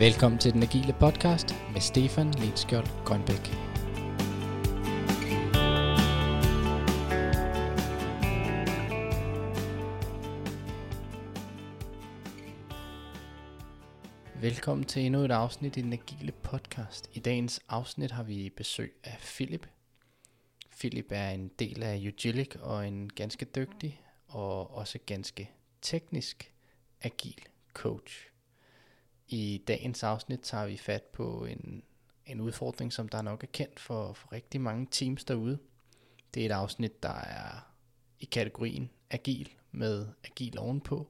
Velkommen til den agile podcast med Stefan Lenskjold Grønbæk. Velkommen til endnu et afsnit i den agile podcast. I dagens afsnit har vi besøg af Philip. Philip er en del af Ugilic og en ganske dygtig og også ganske teknisk agil coach. I dagens afsnit tager vi fat på en, en udfordring, som der nok er kendt for, for rigtig mange teams derude. Det er et afsnit, der er i kategorien agil med agil ovenpå.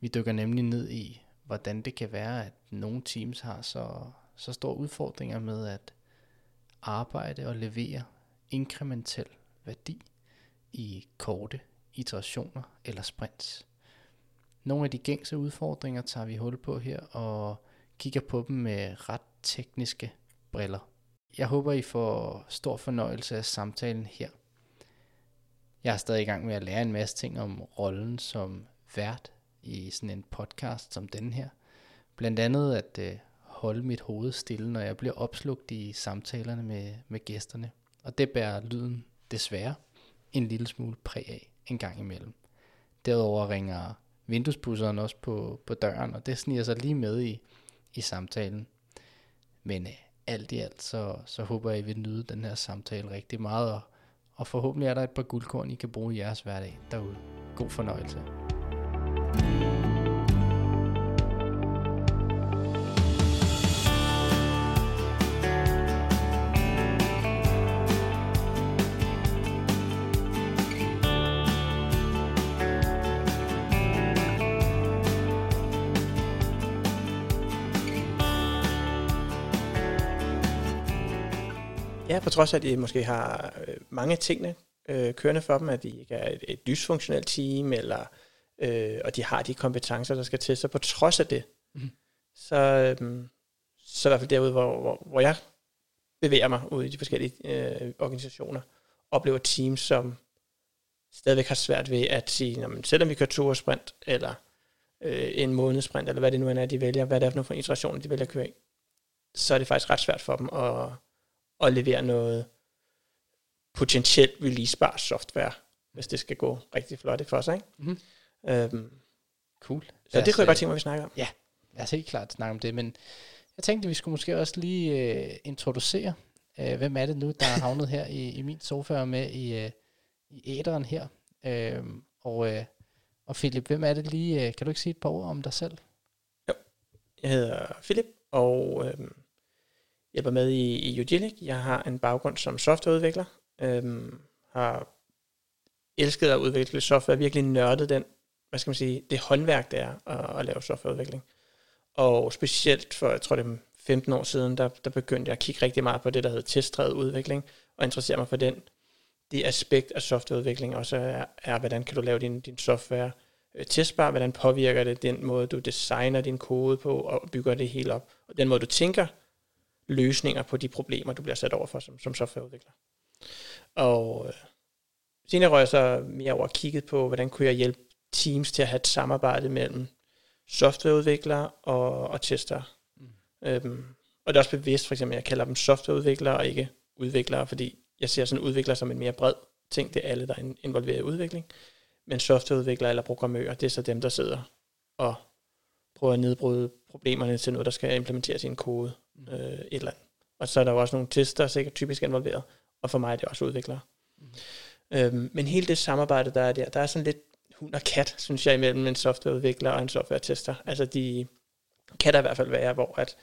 Vi dykker nemlig ned i, hvordan det kan være, at nogle teams har så, så store udfordringer med at arbejde og levere inkrementel værdi i korte iterationer eller sprints. Nogle af de gængse udfordringer tager vi hul på her og kigger på dem med ret tekniske briller. Jeg håber, I får stor fornøjelse af samtalen her. Jeg er stadig i gang med at lære en masse ting om rollen som vært i sådan en podcast som den her. Blandt andet at øh, holde mit hoved stille, når jeg bliver opslugt i samtalerne med, med gæsterne. Og det bærer lyden desværre en lille smule præg af en gang imellem. Derudover ringer vinduespusseren også på, på døren, og det sniger sig lige med i, i samtalen. Men øh, alt i alt, så, så håber jeg, I vil nyde den her samtale rigtig meget, og, og forhåbentlig er der et par guldkorn, I kan bruge i jeres hverdag derude. God fornøjelse. thank you trods af, at de måske har øh, mange tingene øh, kørende for dem, at de ikke er et, et dysfunktionelt team, eller, øh, og de har de kompetencer, der skal til, så på trods af det, mm. så, øh, så i hvert fald derude, hvor, hvor, hvor jeg bevæger mig ud i de forskellige øh, organisationer, oplever teams, som stadigvæk har svært ved at sige, når man, selvom vi kører to sprint, eller øh, en månedsprint, eller hvad det nu er, de vælger, hvad det er for nogle iterationer, de vælger at køre i, så er det faktisk ret svært for dem at at levere noget potentielt releasebar software, hvis det skal gå rigtig flot for sig. Ikke? Mm-hmm. Øhm, cool. Så det kunne jeg godt tænke mig, at vi snakker om. Ja, lad os helt klart snakke om det, men jeg tænkte, at vi skulle måske også lige øh, introducere, øh, hvem er det nu, der er havnet her i, i min sofa med i, øh, i æderen her. Øh, og, øh, og Philip, hvem er det lige? Øh, kan du ikke sige et par ord om dig selv? Jo, jeg hedder Philip, og øh, jeg var med i, i Ugilic. Jeg har en baggrund som softwareudvikler. Øhm, har elsket at udvikle software, virkelig nørdet den, hvad skal man sige, det håndværk, det er at, at lave softwareudvikling. Og specielt for, jeg tror det er 15 år siden, der, der begyndte jeg at kigge rigtig meget på det, der hedder testdrevet udvikling, og interessere mig for den. Det aspekt af softwareudvikling også er, er hvordan kan du lave din, din software øh, testbar, hvordan påvirker det den måde, du designer din kode på, og bygger det hele op. Og den måde, du tænker løsninger på de problemer, du bliver sat over for som, som softwareudvikler. Og øh, senere røg jeg så mere over kigget på, hvordan kunne jeg hjælpe teams til at have et samarbejde mellem softwareudviklere og, og tester. Mm. Øhm, og det er også bevidst, for eksempel, at jeg kalder dem softwareudviklere og ikke udviklere, fordi jeg ser sådan udvikler som en mere bred ting. Det er alle, der er involveret i udvikling. Men softwareudviklere eller programmører, det er så dem, der sidder og prøver at nedbryde problemerne til noget, der skal implementeres i en kode mm. øh, et eller andet. Og så er der jo også nogle tester, sikkert typisk involveret, og for mig er det også udviklere. Mm. Øhm, men hele det samarbejde, der er der, der er sådan lidt hund og kat, synes jeg, imellem en softwareudvikler og en software-tester. Altså de kan der i hvert fald være, hvor at,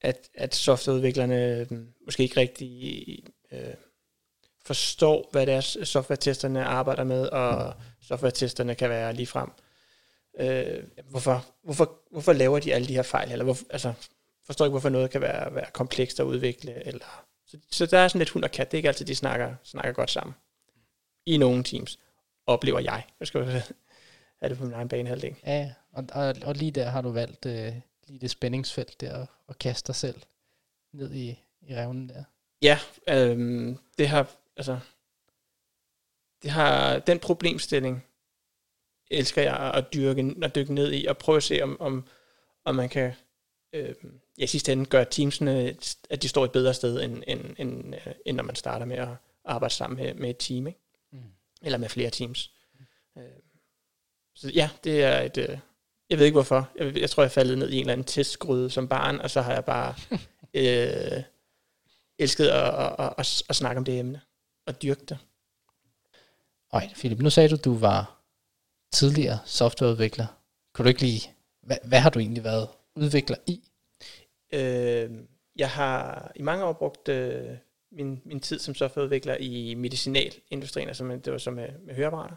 at, at softwareudviklerne øhm, måske ikke rigtig øh, forstår, hvad deres software-testerne arbejder med, og software-testerne kan være lige frem. Øh, hvorfor, hvorfor, hvorfor laver de alle de her fejl? Eller hvorfor, altså, forstår ikke, hvorfor noget kan være, være komplekst at udvikle. Eller, så, så der er sådan lidt hund og kat. Det er ikke altid, de snakker, snakker godt sammen. I nogle teams oplever jeg. Jeg skal have det på min egen banehalvdel. Ja, og, og, og lige der har du valgt øh, lige det spændingsfelt der, og, og kaste dig selv ned i, i revnen der. Ja, øh, det har, altså, det har, den problemstilling elsker jeg at dyrke, at dykke ned i, og prøve at se, om, om, om man kan øh, ja, i sidste ende gør teamsene, at de står et bedre sted, end, end, end, end når man starter med at arbejde sammen med, med et team, ikke? Mm. eller med flere teams. Mm. Så ja, det er et... Øh, jeg ved ikke hvorfor. Jeg, jeg tror, jeg faldet ned i en eller anden testgryde som barn, og så har jeg bare øh, elsket at, at, at, at, at snakke om det emne og dyrke det. Ej, Philip, nu sagde du, at du var tidligere softwareudvikler. Kunne du ikke lige... Hvad, hvad har du egentlig været udvikler i? Øh, jeg har i mange år brugt øh, min, min tid som softwareudvikler i medicinalindustrien, altså med, det var så med, med høreapparater.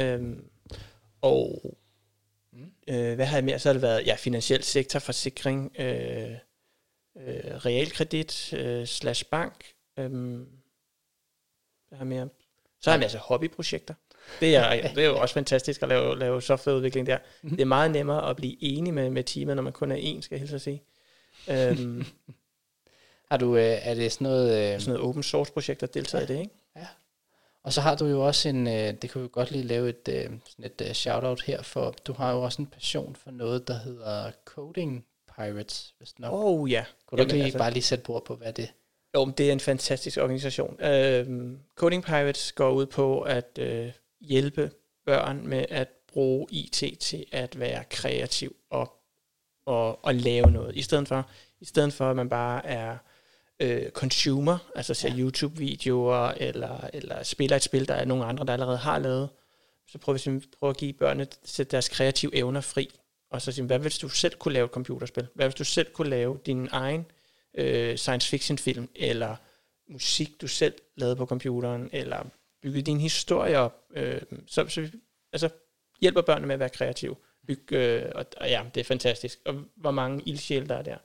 Øh, og mm. øh, hvad har jeg mere? Så har det været ja, finansiel sektor, forsikring, øh, øh, realkredit, øh, slash bank. Øh, hvad har jeg mere? Så har jeg en masse hobbyprojekter. Det er, det er jo også fantastisk at lave, lave softwareudvikling der. Mm-hmm. Det er meget nemmere at blive enig med, med teamet, når man kun er en, skal jeg helst sige. Um, har du, øh, er det sådan noget... Øh, sådan noget open source projekt, der deltager ja. i det, ikke? Ja. Og så har du jo også en, øh, det kan vi godt lige lave et, øh, sådan et uh, shout-out her, for du har jo også en passion for noget, der hedder Coding Pirates, hvis nok. Oh ja. Kunne du Jamen, lige, altså, bare lige sætte bord på, hvad det Jo, det er en fantastisk organisation. Uh, Coding Pirates går ud på at uh, hjælpe børn med at bruge IT til at være kreativ og, og, og lave noget. I stedet for, i stedet for at man bare er øh, consumer, altså ser ja. YouTube-videoer, eller, eller spiller et spil, der er nogle andre, der allerede har lavet, så prøver vi prøver at give børnene sætte deres kreative evner fri, og så sige, hvad hvis du selv kunne lave et computerspil? Hvad hvis du selv kunne lave din egen øh, science fiction film, eller musik, du selv lavede på computeren, eller bygge din historie op. Øh, så, så altså, hjælper børnene med at være kreative. Bygge, øh, og, og ja, det er fantastisk. Og hvor mange ildsjæle der er der.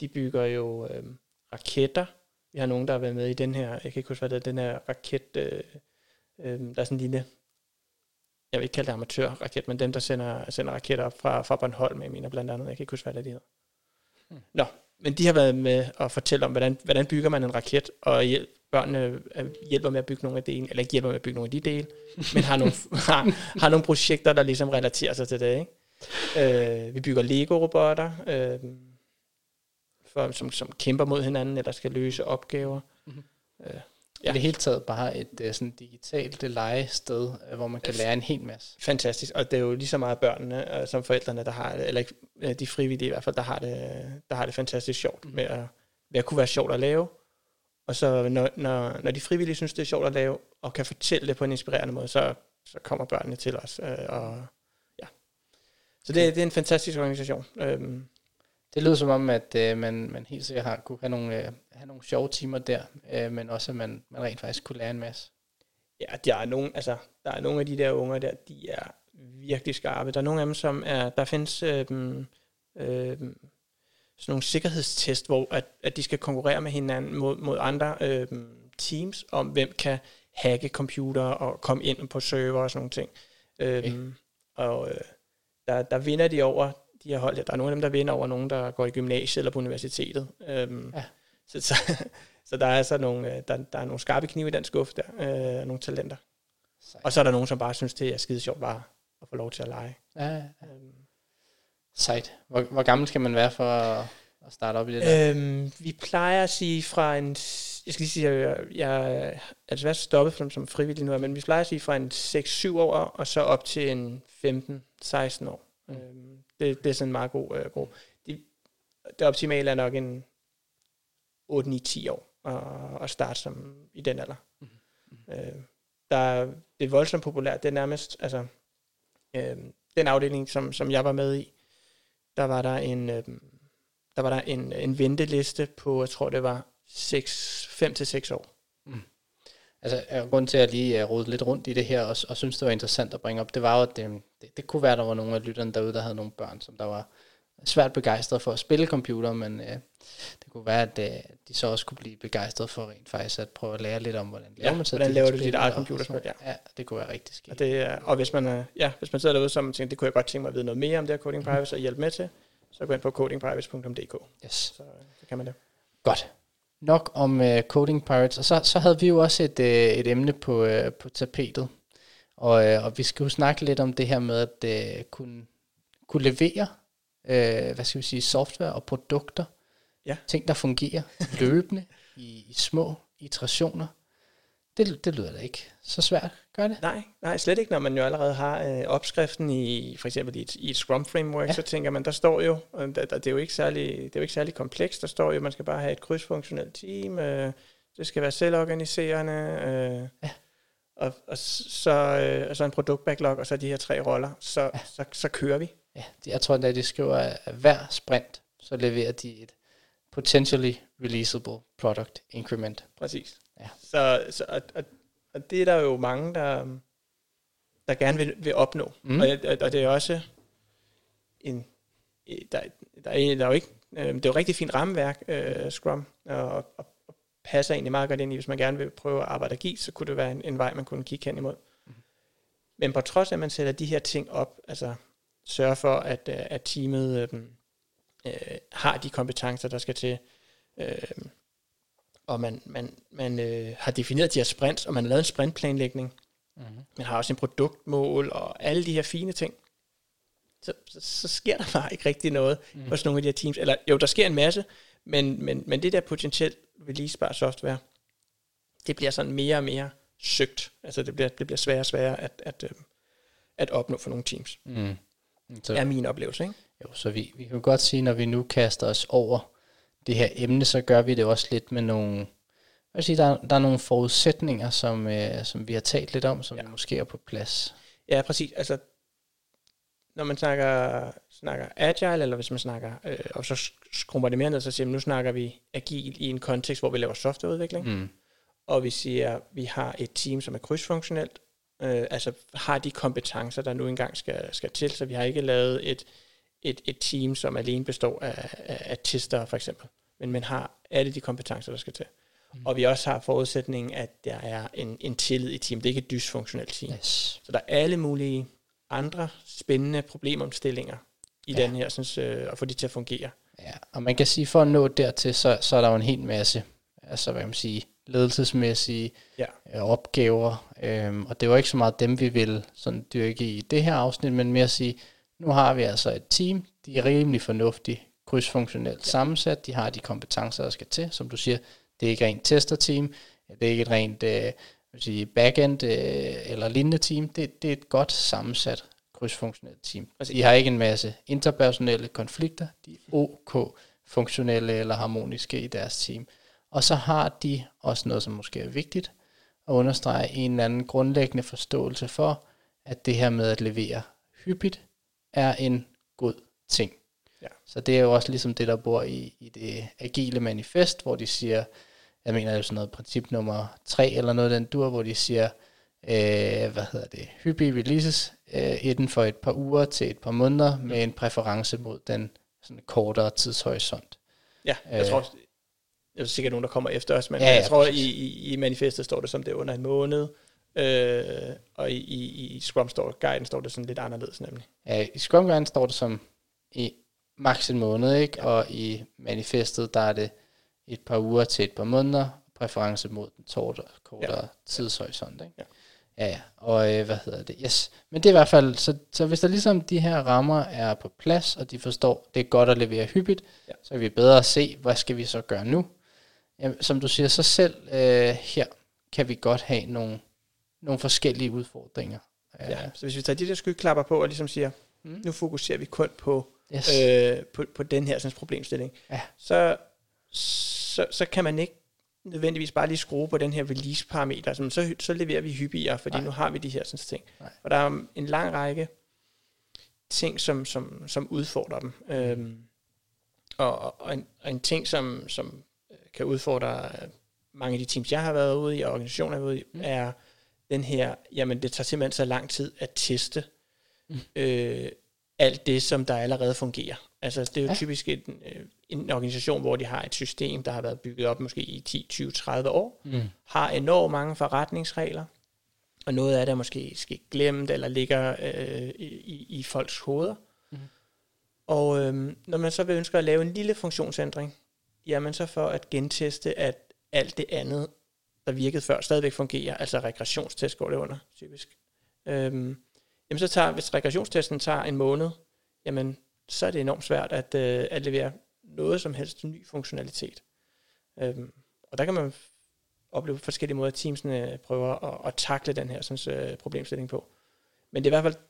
De bygger jo øh, raketter. Vi har nogen, der har været med i den her, jeg kan ikke huske, hvad det er, den her raket, øh, øh, der er sådan en lille, jeg vil ikke kalde det amatørraket, men dem, der sender, sender raketter op fra, fra Bornholm, jeg mener blandt andet, jeg kan ikke huske, hvad det er, de hedder. Hmm. Nå, men de har været med at fortælle om, hvordan, hvordan bygger man en raket, og hjælp, børnene øh, hjælper med at bygge nogle af delene, eller ikke hjælper med at bygge nogle af de dele, men har nogle, har, har nogle projekter, der ligesom relaterer sig til det. Ikke? Øh, vi bygger Lego-robotter, øh, for, som, som kæmper mod hinanden, eller skal løse opgaver. Mm-hmm. Øh, ja. I det hele taget bare et uh, sådan digitalt legested, uh, hvor man kan lære en hel masse. Fantastisk, og det er jo lige så meget børnene uh, som forældrene, der har det, eller ikke, de frivillige i hvert fald, der har det, der har det fantastisk sjovt mm. med, at, med at kunne være sjovt at lave. Og så når, når, når de frivillige synes, det er sjovt at lave, og kan fortælle det på en inspirerende måde, så, så kommer børnene til os. Øh, og, ja. Så det, det er en fantastisk organisation. Øhm, det lyder som om, at øh, man, man helt sikkert har, kunne have nogle, øh, have nogle sjove timer der, øh, men også at man, man rent faktisk kunne lære en masse. Ja, der er, nogle, altså, der er nogle af de der unger der, de er virkelig skarpe. Der er nogle af dem, som er, der findes øh, øh, sådan nogle sikkerhedstest, hvor at, at de skal konkurrere med hinanden mod, mod andre øh, teams, om hvem kan hacke computer og komme ind på server og sådan nogle ting. Okay. Øhm, og øh, der, der vinder de over de her hold. Der er nogle af dem, der vinder over nogen, der går i gymnasiet eller på universitetet. Øhm, ja. så, så, så der er altså nogle, øh, der, der er nogle skarpe knive i den skuffe der, øh, nogle talenter. Sejt. Og så er der nogen, som bare synes, det er skide sjovt bare at få lov til at lege. Ja, ja. Øhm. Sejt. Hvor, hvor gammel skal man være for at, at starte op i det der? Øhm, vi plejer at sige fra en... Jeg skal lige sige, at jeg, jeg er desværre stoppet som, som frivillig nu, men vi plejer at sige fra en 6-7 år, og så op til en 15-16 år. Mm. Øhm, det, det er sådan en meget god øh, gruppe. De, det optimale er nok en 8-9-10 år at, at starte som i den alder. Mm. Mm. Øh, der, det er voldsomt populært. Det er nærmest, altså, øh, den afdeling, som, som jeg var med i, der var der en, øh, der var der en, en venteliste på, jeg tror det var 5-6 år. Mm. Altså, grund til at lige øh, uh, rode lidt rundt i det her, og, og synes, det var interessant at bringe op, det var jo, at det, det, det kunne være, at der var nogle af lytterne derude, der havde nogle børn, som der var svært begejstrede for at spille computer, men uh, det kunne være, at uh, de så også kunne blive begejstrede for rent faktisk at prøve at lære lidt om, hvordan laver man så hvordan laver du dit eget computerspil, ja. ja. det kunne være rigtig skidt. Og, det, og hvis man, ja, hvis man sidder derude, som tænker, det kunne jeg godt tænke mig at vide noget mere om det her Coding Privacy og hjælpe med til, så gå ind på codingprivacy.dk. Yes. Så, så kan man det. Godt nok om uh, Coding Pirates, og så, så havde vi jo også et, uh, et emne på, uh, på tapetet, og, uh, og vi skal jo snakke lidt om det her med at uh, kunne, kunne levere øh, hvad skal vi sige, software og produkter. Ja. Ting, der fungerer løbende i, i små iterationer. Det, det lyder da ikke så svært, gør det? Nej, nej, slet ikke, når man jo allerede har øh, opskriften i for eksempel i et, i et Scrum framework, ja. så tænker man, der står jo, øh, der, der, det, er jo ikke særlig, det er jo ikke særlig komplekst, der står jo, man skal bare have et krydsfunktionelt team, øh, det skal være selvorganiserende, øh, ja. og, og, så, øh, og så en produktbacklog, og så de her tre roller, så, ja. så, så kører vi. Ja, jeg tror at de skriver, at hver sprint, så leverer de et potentially releasable product increment. Præcis. Ja. Så, så og, og, og det er der jo mange, der, der gerne vil, vil opnå. Mm. Og, og, og det er også en, der, der, er, der er jo ikke, øh, det er jo rigtig fint rammeværk, øh, Scrum, og, og, og passer egentlig meget godt ind i, hvis man gerne vil prøve at arbejde agil, så kunne det være en, en vej, man kunne kigge hen imod. Mm. Men på trods af, at man sætter de her ting op, altså sørger for, at, øh, at teamet øh, øh, har de kompetencer, der skal til, øh, og man, man, man øh, har defineret de her sprints, og man har lavet en sprintplanlægning. Mm-hmm. Man har også en produktmål og alle de her fine ting. Så, så, så sker der bare ikke rigtig noget mm-hmm. hos nogle af de her teams. Eller jo, der sker en masse, men, men, men det der potentielt releasebar software, det bliver sådan mere og mere søgt. Altså det bliver, det bliver sværere og sværere at, at, øh, at opnå for nogle teams. Mm. Så, er min oplevelse, ikke? Jo, så vi, vi kan godt sige, når vi nu kaster os over det her emne, så gør vi det også lidt med nogle, jeg sige, der, der er nogle forudsætninger, som, øh, som vi har talt lidt om, som ja. måske er på plads. Ja, præcis. Altså, når man snakker, snakker agile, eller hvis man snakker, øh, og så skrumper det mere ned, så siger man, nu snakker vi agil i en kontekst, hvor vi laver softwareudvikling, mm. og vi siger, vi har et team, som er krydsfunktionelt, øh, altså har de kompetencer, der nu engang skal, skal til, så vi har ikke lavet et, et, et team, som alene består af, af, af tester for eksempel, men man har alle de kompetencer, der skal til. Mm. Og vi også har forudsætningen, at der er en, en tillid i team. Det er ikke et dysfunktionelt team. Yes. Så der er alle mulige andre spændende problemomstillinger i ja. den her, sådan, øh, og få det til at fungere. Ja, og man kan sige, for at nå dertil, så, så er der jo en hel masse, altså hvad man sige, ledelsesmæssige ja. øh, opgaver, øhm, og det var ikke så meget dem, vi vil sådan dyrke i det her afsnit, men mere at sige, nu har vi altså et team, de er rimelig fornuftigt, krydsfunktionelt ja. sammensat, de har de kompetencer, der skal til, som du siger, det er ikke rent testerteam, det er ikke et rent øh, sige, backend øh, eller lignende team, det, det er et godt sammensat krydsfunktionelt team. Altså, de har ikke en masse interpersonelle konflikter, de er OK funktionelle eller harmoniske i deres team. Og så har de også noget, som måske er vigtigt, at understrege en eller anden grundlæggende forståelse for, at det her med at levere hyppigt er en god ting. Ja. Så det er jo også ligesom det, der bor i, i det agile manifest, hvor de siger, jeg mener det er sådan noget princip nummer tre eller noget den dur, hvor de siger, øh, hvad hedder det, hyppige releases øh, inden for et par uger til et par måneder med en præference mod den sådan kortere tidshorisont. Ja, jeg øh, tror, jeg er sikkert nogen, der kommer efter os, men ja, ja, jeg tror, i, i, i manifestet står det som det er under en måned, øh, og i, i, i Scrum står, guiden står det sådan lidt anderledes nemlig. Ja, i Scrum Guiden står det som i maks en måned, ikke? Ja. og i manifestet, der er det et par uger til et par måneder, præference mod den kortere, kortere ja. tidshorisont. Ikke? Ja. Ja, ja. Og øh, hvad hedder det? Yes. Men det er i hvert fald, så, så hvis der ligesom de her rammer er på plads, og de forstår, det er godt at levere hyppigt, ja. så er vi bedre at se, hvad skal vi så gøre nu? Jamen, som du siger, så selv øh, her kan vi godt have nogle, nogle forskellige udfordringer. Ja, så hvis vi tager de der skyklapper på og ligesom siger, mm. nu fokuserer vi kun på, yes. øh, på, på den her sådan, problemstilling, ja. så, så, så kan man ikke nødvendigvis bare lige skrue på den her release-parameter, altså, så, så leverer vi hyppigere, fordi Nej. nu har vi de her sådan ting. Nej. Og der er en lang række ting, som, som, som udfordrer dem. Øhm, og, og, en, og en ting, som, som kan udfordre mange af de teams, jeg har været ude i, og organisationer, jeg har været ude i, mm. er den her, jamen det tager simpelthen så lang tid at teste mm. øh, alt det, som der allerede fungerer. Altså det er jo ja. typisk en, øh, en organisation, hvor de har et system, der har været bygget op måske i 10, 20, 30 år, mm. har enormt mange forretningsregler, og noget af det er måske skal glemt, eller ligger øh, i, i folks hoveder. Mm. Og øh, når man så vil ønske at lave en lille funktionsændring, jamen så for at genteste, at alt det andet, der virkede før, stadigvæk fungerer, altså regressionstest går det under, typisk. Øhm, jamen så tager, hvis regressionstesten tager en måned, jamen så er det enormt svært at, øh, at levere noget som helst ny funktionalitet. Øhm, og der kan man opleve forskellige måder, at teamsene prøver at, at takle den her sådan, øh, problemstilling på. Men det er i hvert fald,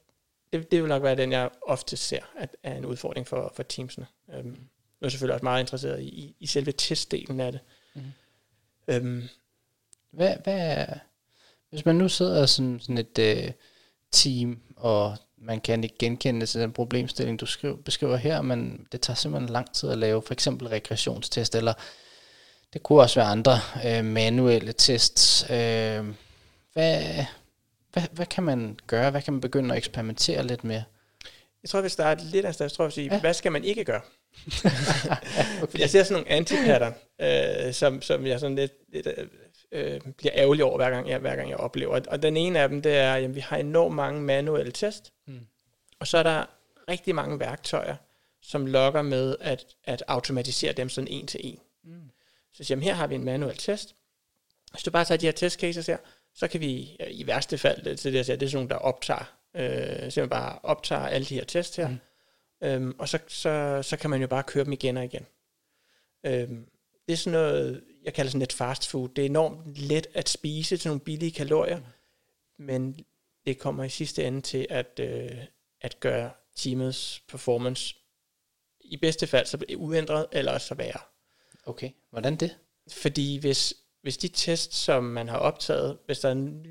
det, det vil nok være den, jeg ofte ser, at er en udfordring for, for teamsene. Øhm, nu er jeg selvfølgelig også meget interesseret i, i, selve testdelen af det. Mm. Øhm, hvad, hvad er, hvis man nu sidder sådan, sådan et øh, team, og man kan ikke genkende til den problemstilling, du skriver, beskriver her, men det tager simpelthen lang tid at lave for eksempel regressionstest, eller det kunne også være andre øh, manuelle tests. Øh, hvad, hvad, hvad kan man gøre? Hvad kan man begynde at eksperimentere lidt med? Jeg tror, vi starter lidt af stedet. Jeg tror, vi sige, ja. hvad skal man ikke gøre? okay. Jeg ser sådan nogle antipattern, øh, som, som jeg sådan lidt, lidt øh, bliver ærgerlig over, hver gang jeg, hver gang jeg oplever. Og den ene af dem, det er, at vi har enormt mange manuelle test, mm. og så er der rigtig mange værktøjer, som lokker med at, at automatisere dem sådan en til en. Mm. Så siger her har vi en manuel test. Hvis du bare tager de her testcases her, så kan vi i værste fald, det, det, det er sådan nogle, der optager, øh, simpelthen bare optager alle de her tests her, mm. øhm, og så, så, så kan man jo bare køre dem igen og igen. Øhm, det er sådan noget, jeg kalder sådan lidt fast food. Det er enormt let at spise til nogle billige kalorier, mm. men det kommer i sidste ende til at, øh, at gøre teamets performance i bedste fald så uændret, eller så værre. Okay, hvordan det? Fordi hvis, hvis de tests, som man har optaget, hvis der er en,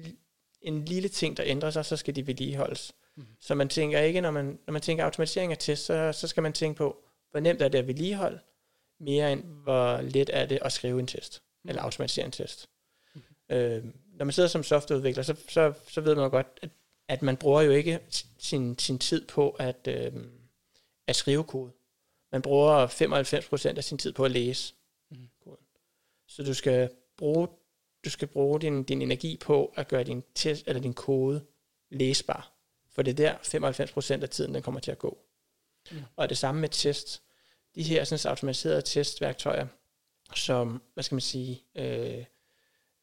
en lille ting, der ændrer sig, så skal de vedligeholdes. Mm. Så man tænker ikke, når man, når man tænker automatisering af tests, så, så skal man tænke på, hvor nemt er det at vedligeholde, mere end hvor let er det at skrive en test, mm. eller automatisere en test. Mm. Øh, når man sidder som softwareudvikler, så, så, så ved man jo godt, at, at man bruger jo ikke sin, sin tid på at, øh, at skrive kode. Man bruger 95% af sin tid på at læse mm. koden. Så du skal bruge, du skal bruge din, din energi på at gøre din, test, eller din kode læsbar. For det er der 95% af tiden, den kommer til at gå. Mm. Og det samme med test de her sådan, automatiserede testværktøjer, som, hvad skal man sige, øh,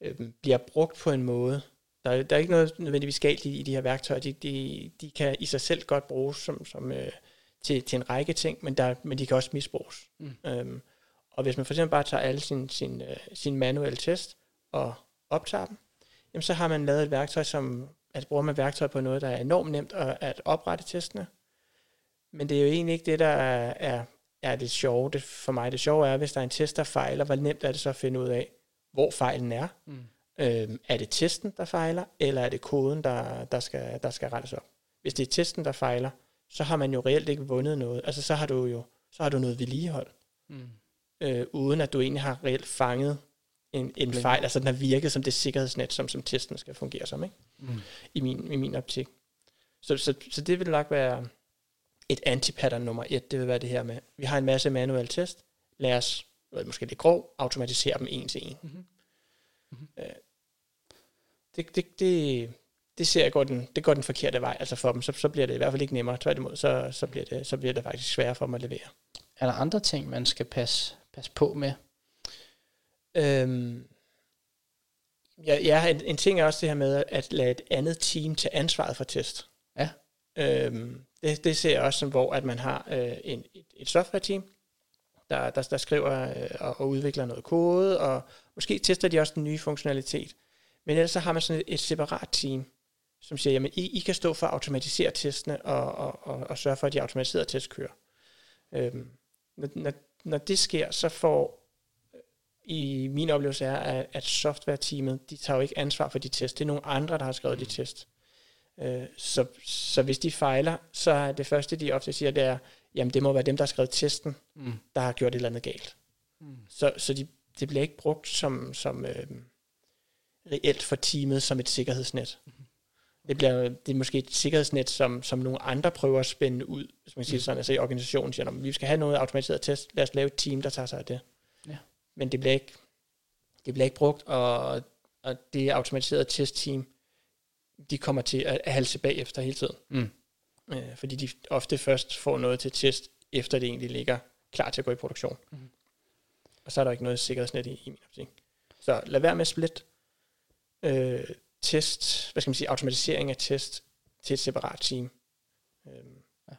øh, bliver brugt på en måde, der, der er ikke noget nødvendigvis galt i, i de her værktøjer, de, de, de kan i sig selv godt bruges som, som, øh, til, til en række ting, men, der, men de kan også misbruges. Mm. Øhm, og hvis man for eksempel bare tager alle sine sin, øh, sin manuelle test og optager dem, jamen så har man lavet et værktøj, som altså bruger man værktøj på noget, der er enormt nemt at, at oprette testene, men det er jo egentlig ikke det, der er, er er det sjove. Det, for mig det sjove er, hvis der er en test, der fejler, hvor nemt er det så at finde ud af, hvor fejlen er. Mm. Øhm, er det testen, der fejler, eller er det koden, der, der, skal, der skal rettes op? Hvis det er testen, der fejler, så har man jo reelt ikke vundet noget. Altså så har du jo så har du noget vedligehold. Mm. Øh, uden at du egentlig har reelt fanget en, en fejl, altså den har virket som det sikkerhedsnet, som, som testen skal fungere som, ikke? Mm. I, min, i min optik. Så, så, så det vil nok være, et antipattern nummer et, det vil være det her med, vi har en masse manuelle test, lad os, eller måske lidt grov, automatisere dem en til en. Mm-hmm. Mm-hmm. Øh, det, det, det, det ser jeg går den, det går den forkerte vej, altså for dem, så, så bliver det i hvert fald ikke nemmere, tværtimod, så, så, bliver det, så bliver det faktisk sværere for dem at levere. Er der andre ting, man skal passe, passe på med? Øhm, ja, ja en, en ting er også det her med at lade et andet team tage ansvaret for test. Ja. Øhm, det, det ser jeg også som, hvor at man har øh, en, et, et software-team, der, der, der skriver øh, og, og udvikler noget kode, og måske tester de også den nye funktionalitet. Men ellers så har man sådan et, et separat team, som siger, jamen I, I kan stå for at automatisere testene og, og, og, og sørge for, at de automatiserede test kører. Øhm, når, når, når det sker, så får i min oplevelse er, at, at software-teamet, de tager jo ikke ansvar for de test. Det er nogle andre, der har skrevet de test. Øh, så, så hvis de fejler, så er det første, de ofte siger, det er, jamen det må være dem, der har skrevet testen, mm. der har gjort et eller andet galt. Mm. Så, så de, det bliver ikke brugt som, som øh, reelt for teamet som et sikkerhedsnet. Mm. Det, bliver, det er måske et sikkerhedsnet, som, som nogle andre prøver at spænde ud, hvis man siger mm. sådan, altså i organisationen siger, vi skal have noget automatiseret test, lad os lave et team, der tager sig af det. Ja. Men det bliver ikke, det bliver ikke brugt, og, og det automatiserede testteam, de kommer til at halse bagefter hele tiden. Mm. Øh, fordi de ofte først får noget til test, efter det egentlig ligger klar til at gå i produktion. Mm. Og så er der ikke noget sikkerhedsnet i, i min optik. Så lad være med at split øh, test, hvad skal man sige, automatisering af test til et separat team. Øh. Ja.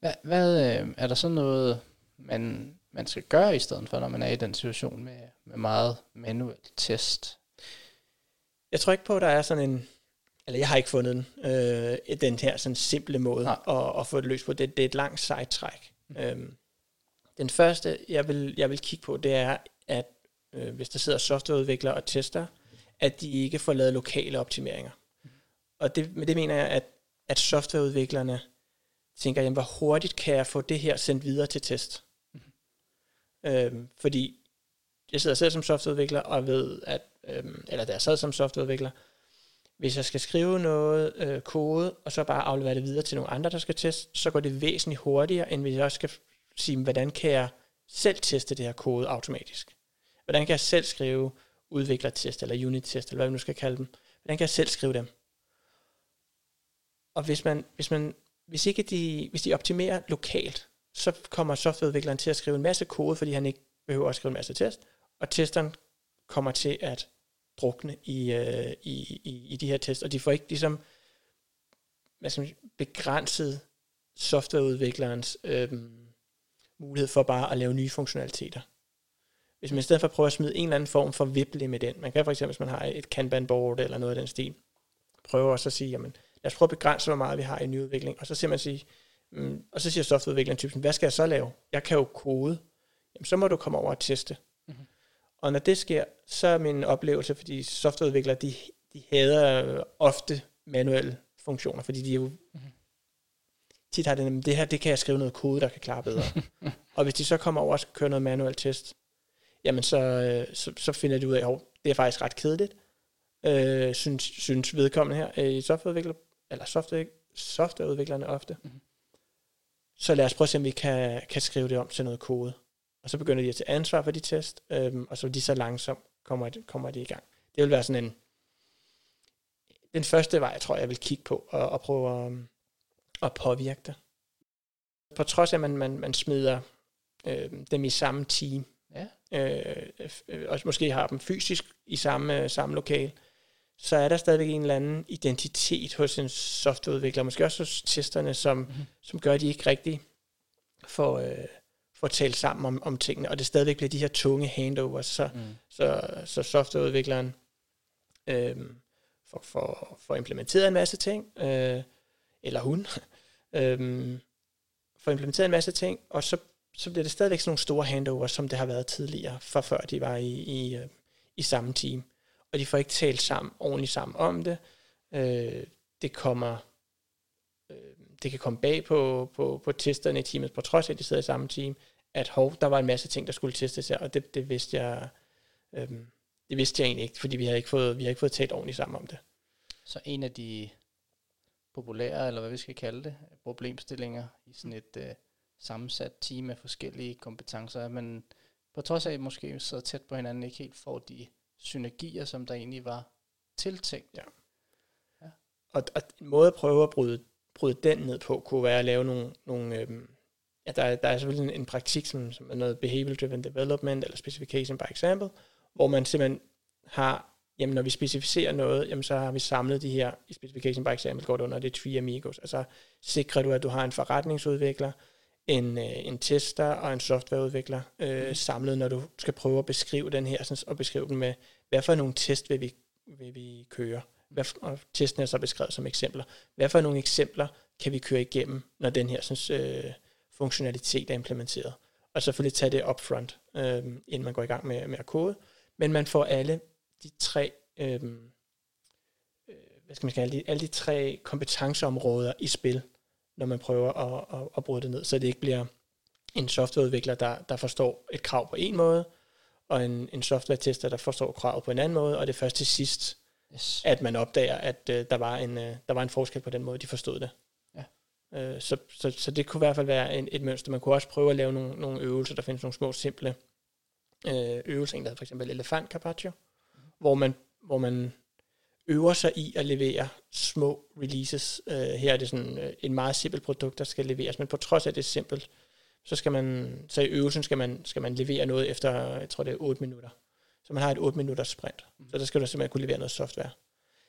Hvad, hvad øh, er der så noget, man, man skal gøre i stedet for, når man er i den situation med, med meget manuel test? Jeg tror ikke på, at der er sådan en, eller jeg har ikke fundet den, øh, den her sådan simple måde at, at få det løst på. Det, det er et langt sejtræk. Mm. Øhm, den første, jeg vil, jeg vil kigge på, det er, at øh, hvis der sidder softwareudviklere og tester, at de ikke får lavet lokale optimeringer. Mm. Og det, med det mener jeg, at, at softwareudviklerne tænker, jamen, hvor hurtigt kan jeg få det her sendt videre til test? Øh, fordi jeg sidder selv som softwareudvikler og ved, at, øh, eller da jeg sad som softwareudvikler, hvis jeg skal skrive noget øh, kode, og så bare aflevere det videre til nogle andre, der skal teste, så går det væsentligt hurtigere, end hvis jeg også skal sige, hvordan kan jeg selv teste det her kode automatisk? Hvordan kan jeg selv skrive udviklertest, eller unit-test, eller hvad vi nu skal kalde dem? Hvordan kan jeg selv skrive dem? Og hvis man, hvis man hvis ikke de, hvis de optimerer lokalt, så kommer softwareudvikleren til at skrive en masse kode, fordi han ikke behøver at skrive en masse test, og testeren kommer til at drukne i, øh, i, i, i de her tests, og de får ikke ligesom hvad skal man, begrænset softwareudviklerens øh, mulighed for bare at lave nye funktionaliteter. Hvis man i stedet for prøver at smide en eller anden form for vible med den, man kan for eksempel, hvis man har et Kanban-board eller noget af den stil, prøve også at sige, jamen, lad os prøve at begrænse, hvor meget vi har i nyudvikling, og så ser man sige, mm, og så siger softwareudvikleren typen, hvad skal jeg så lave? Jeg kan jo kode. Jamen, så må du komme over og teste. Mm-hmm. Og når det sker, så er min oplevelse, fordi softwareudviklere, de, de hader ofte manuelle funktioner, fordi de jo mm-hmm. tit har det, det her, det kan jeg skrive noget kode, der kan klare bedre. og hvis de så kommer over og skal køre noget manuel test, jamen så, øh, så, så finder de ud af, at det er faktisk ret kedeligt, øh, synes, synes vedkommende her i softwareudvikler, eller software, softwareudviklerne ofte. Mm-hmm. Så lad os prøve at se, om vi kan, kan skrive det om til noget kode. Og så begynder de at tage ansvar for de test, øhm, og så de så langsomt kommer, kommer de i gang. Det vil være sådan en, den første vej, jeg tror, jeg vil kigge på og, og prøve at, at påvirke det. På trods af, at man, man, man smider øh, dem i samme team, ja. øh, øh, og måske har dem fysisk i samme, samme lokal, så er der stadigvæk en eller anden identitet hos en softwareudvikler, måske også hos testerne, som, mm-hmm. som gør, at de ikke rigtig får, øh, får talt sammen om, om tingene, og det stadigvæk bliver de her tunge handovers, så, mm. så, så softwareudvikleren øh, får, får, får implementeret en masse ting, øh, eller hun, øh, får implementeret en masse ting, og så, så bliver det stadigvæk sådan nogle store handovers, som det har været tidligere, for før de var i, i, øh, i samme team og de får ikke talt sammen, ordentligt sammen om det. Øh, det kommer, øh, det kan komme bag på, på, på testerne i teamet, på trods af, at de sidder i samme team, at hov, der var en masse ting, der skulle testes her, og det, det vidste jeg, øh, det vidste jeg egentlig ikke, fordi vi har ikke fået, vi har ikke fået talt ordentligt sammen om det. Så en af de populære, eller hvad vi skal kalde det, problemstillinger i sådan et øh, sammensat team af forskellige kompetencer, at man på trods af, at måske så tæt på hinanden ikke helt får de synergier, som der egentlig var tiltænkt. Ja. ja. Og, og en måde at prøve at bryde, bryde den ned på, kunne være at lave nogle, nogle øhm, ja, der, der er selvfølgelig en, en praktik, som, som er noget behavioral driven development, eller specification by example, hvor man simpelthen har, jamen når vi specificerer noget, jamen så har vi samlet de her, i specification by example går det under det Tree Amigos, altså sikrer du, at du har en forretningsudvikler, en, øh, en tester og en softwareudvikler øh, mm. samlet, når du skal prøve at beskrive den her, sådan, og beskrive den med, hvad for nogle test vil vi, vil vi køre? Hvad for, og testen er så beskrevet som eksempler. Hvad for nogle eksempler kan vi køre igennem, når den her synes, øh, funktionalitet er implementeret? Og selvfølgelig tage det upfront, øh, inden man går i gang med, med at kode. Men man får alle de tre, øhm, øh, hvad skal man kalde alle de, alle de tre kompetenceområder i spil, når man prøver at, at, at bryde det ned, så det ikke bliver en softwareudvikler, der, der forstår et krav på en måde, og en, en software-tester, der forstår kravet på en anden måde, og det er først til sidst, yes. at man opdager, at uh, der, var en, uh, der var en forskel på den måde, de forstod det. Ja. Uh, så, så, så det kunne i hvert fald være en, et mønster. Man kunne også prøve at lave nogle, nogle øvelser, der findes nogle små, simple uh, øvelser, en der hedder for eksempel elefant carpaccio, mm. hvor man, hvor man øver sig i at levere små releases. Uh, her er det sådan uh, en meget simpelt produkt, der skal leveres, men på trods af det simpelt, så skal man, så i øvelsen skal man, skal man levere noget efter, jeg tror det er 8 minutter. Så man har et 8 minutters sprint. Mm. Så der skal du simpelthen kunne levere noget software.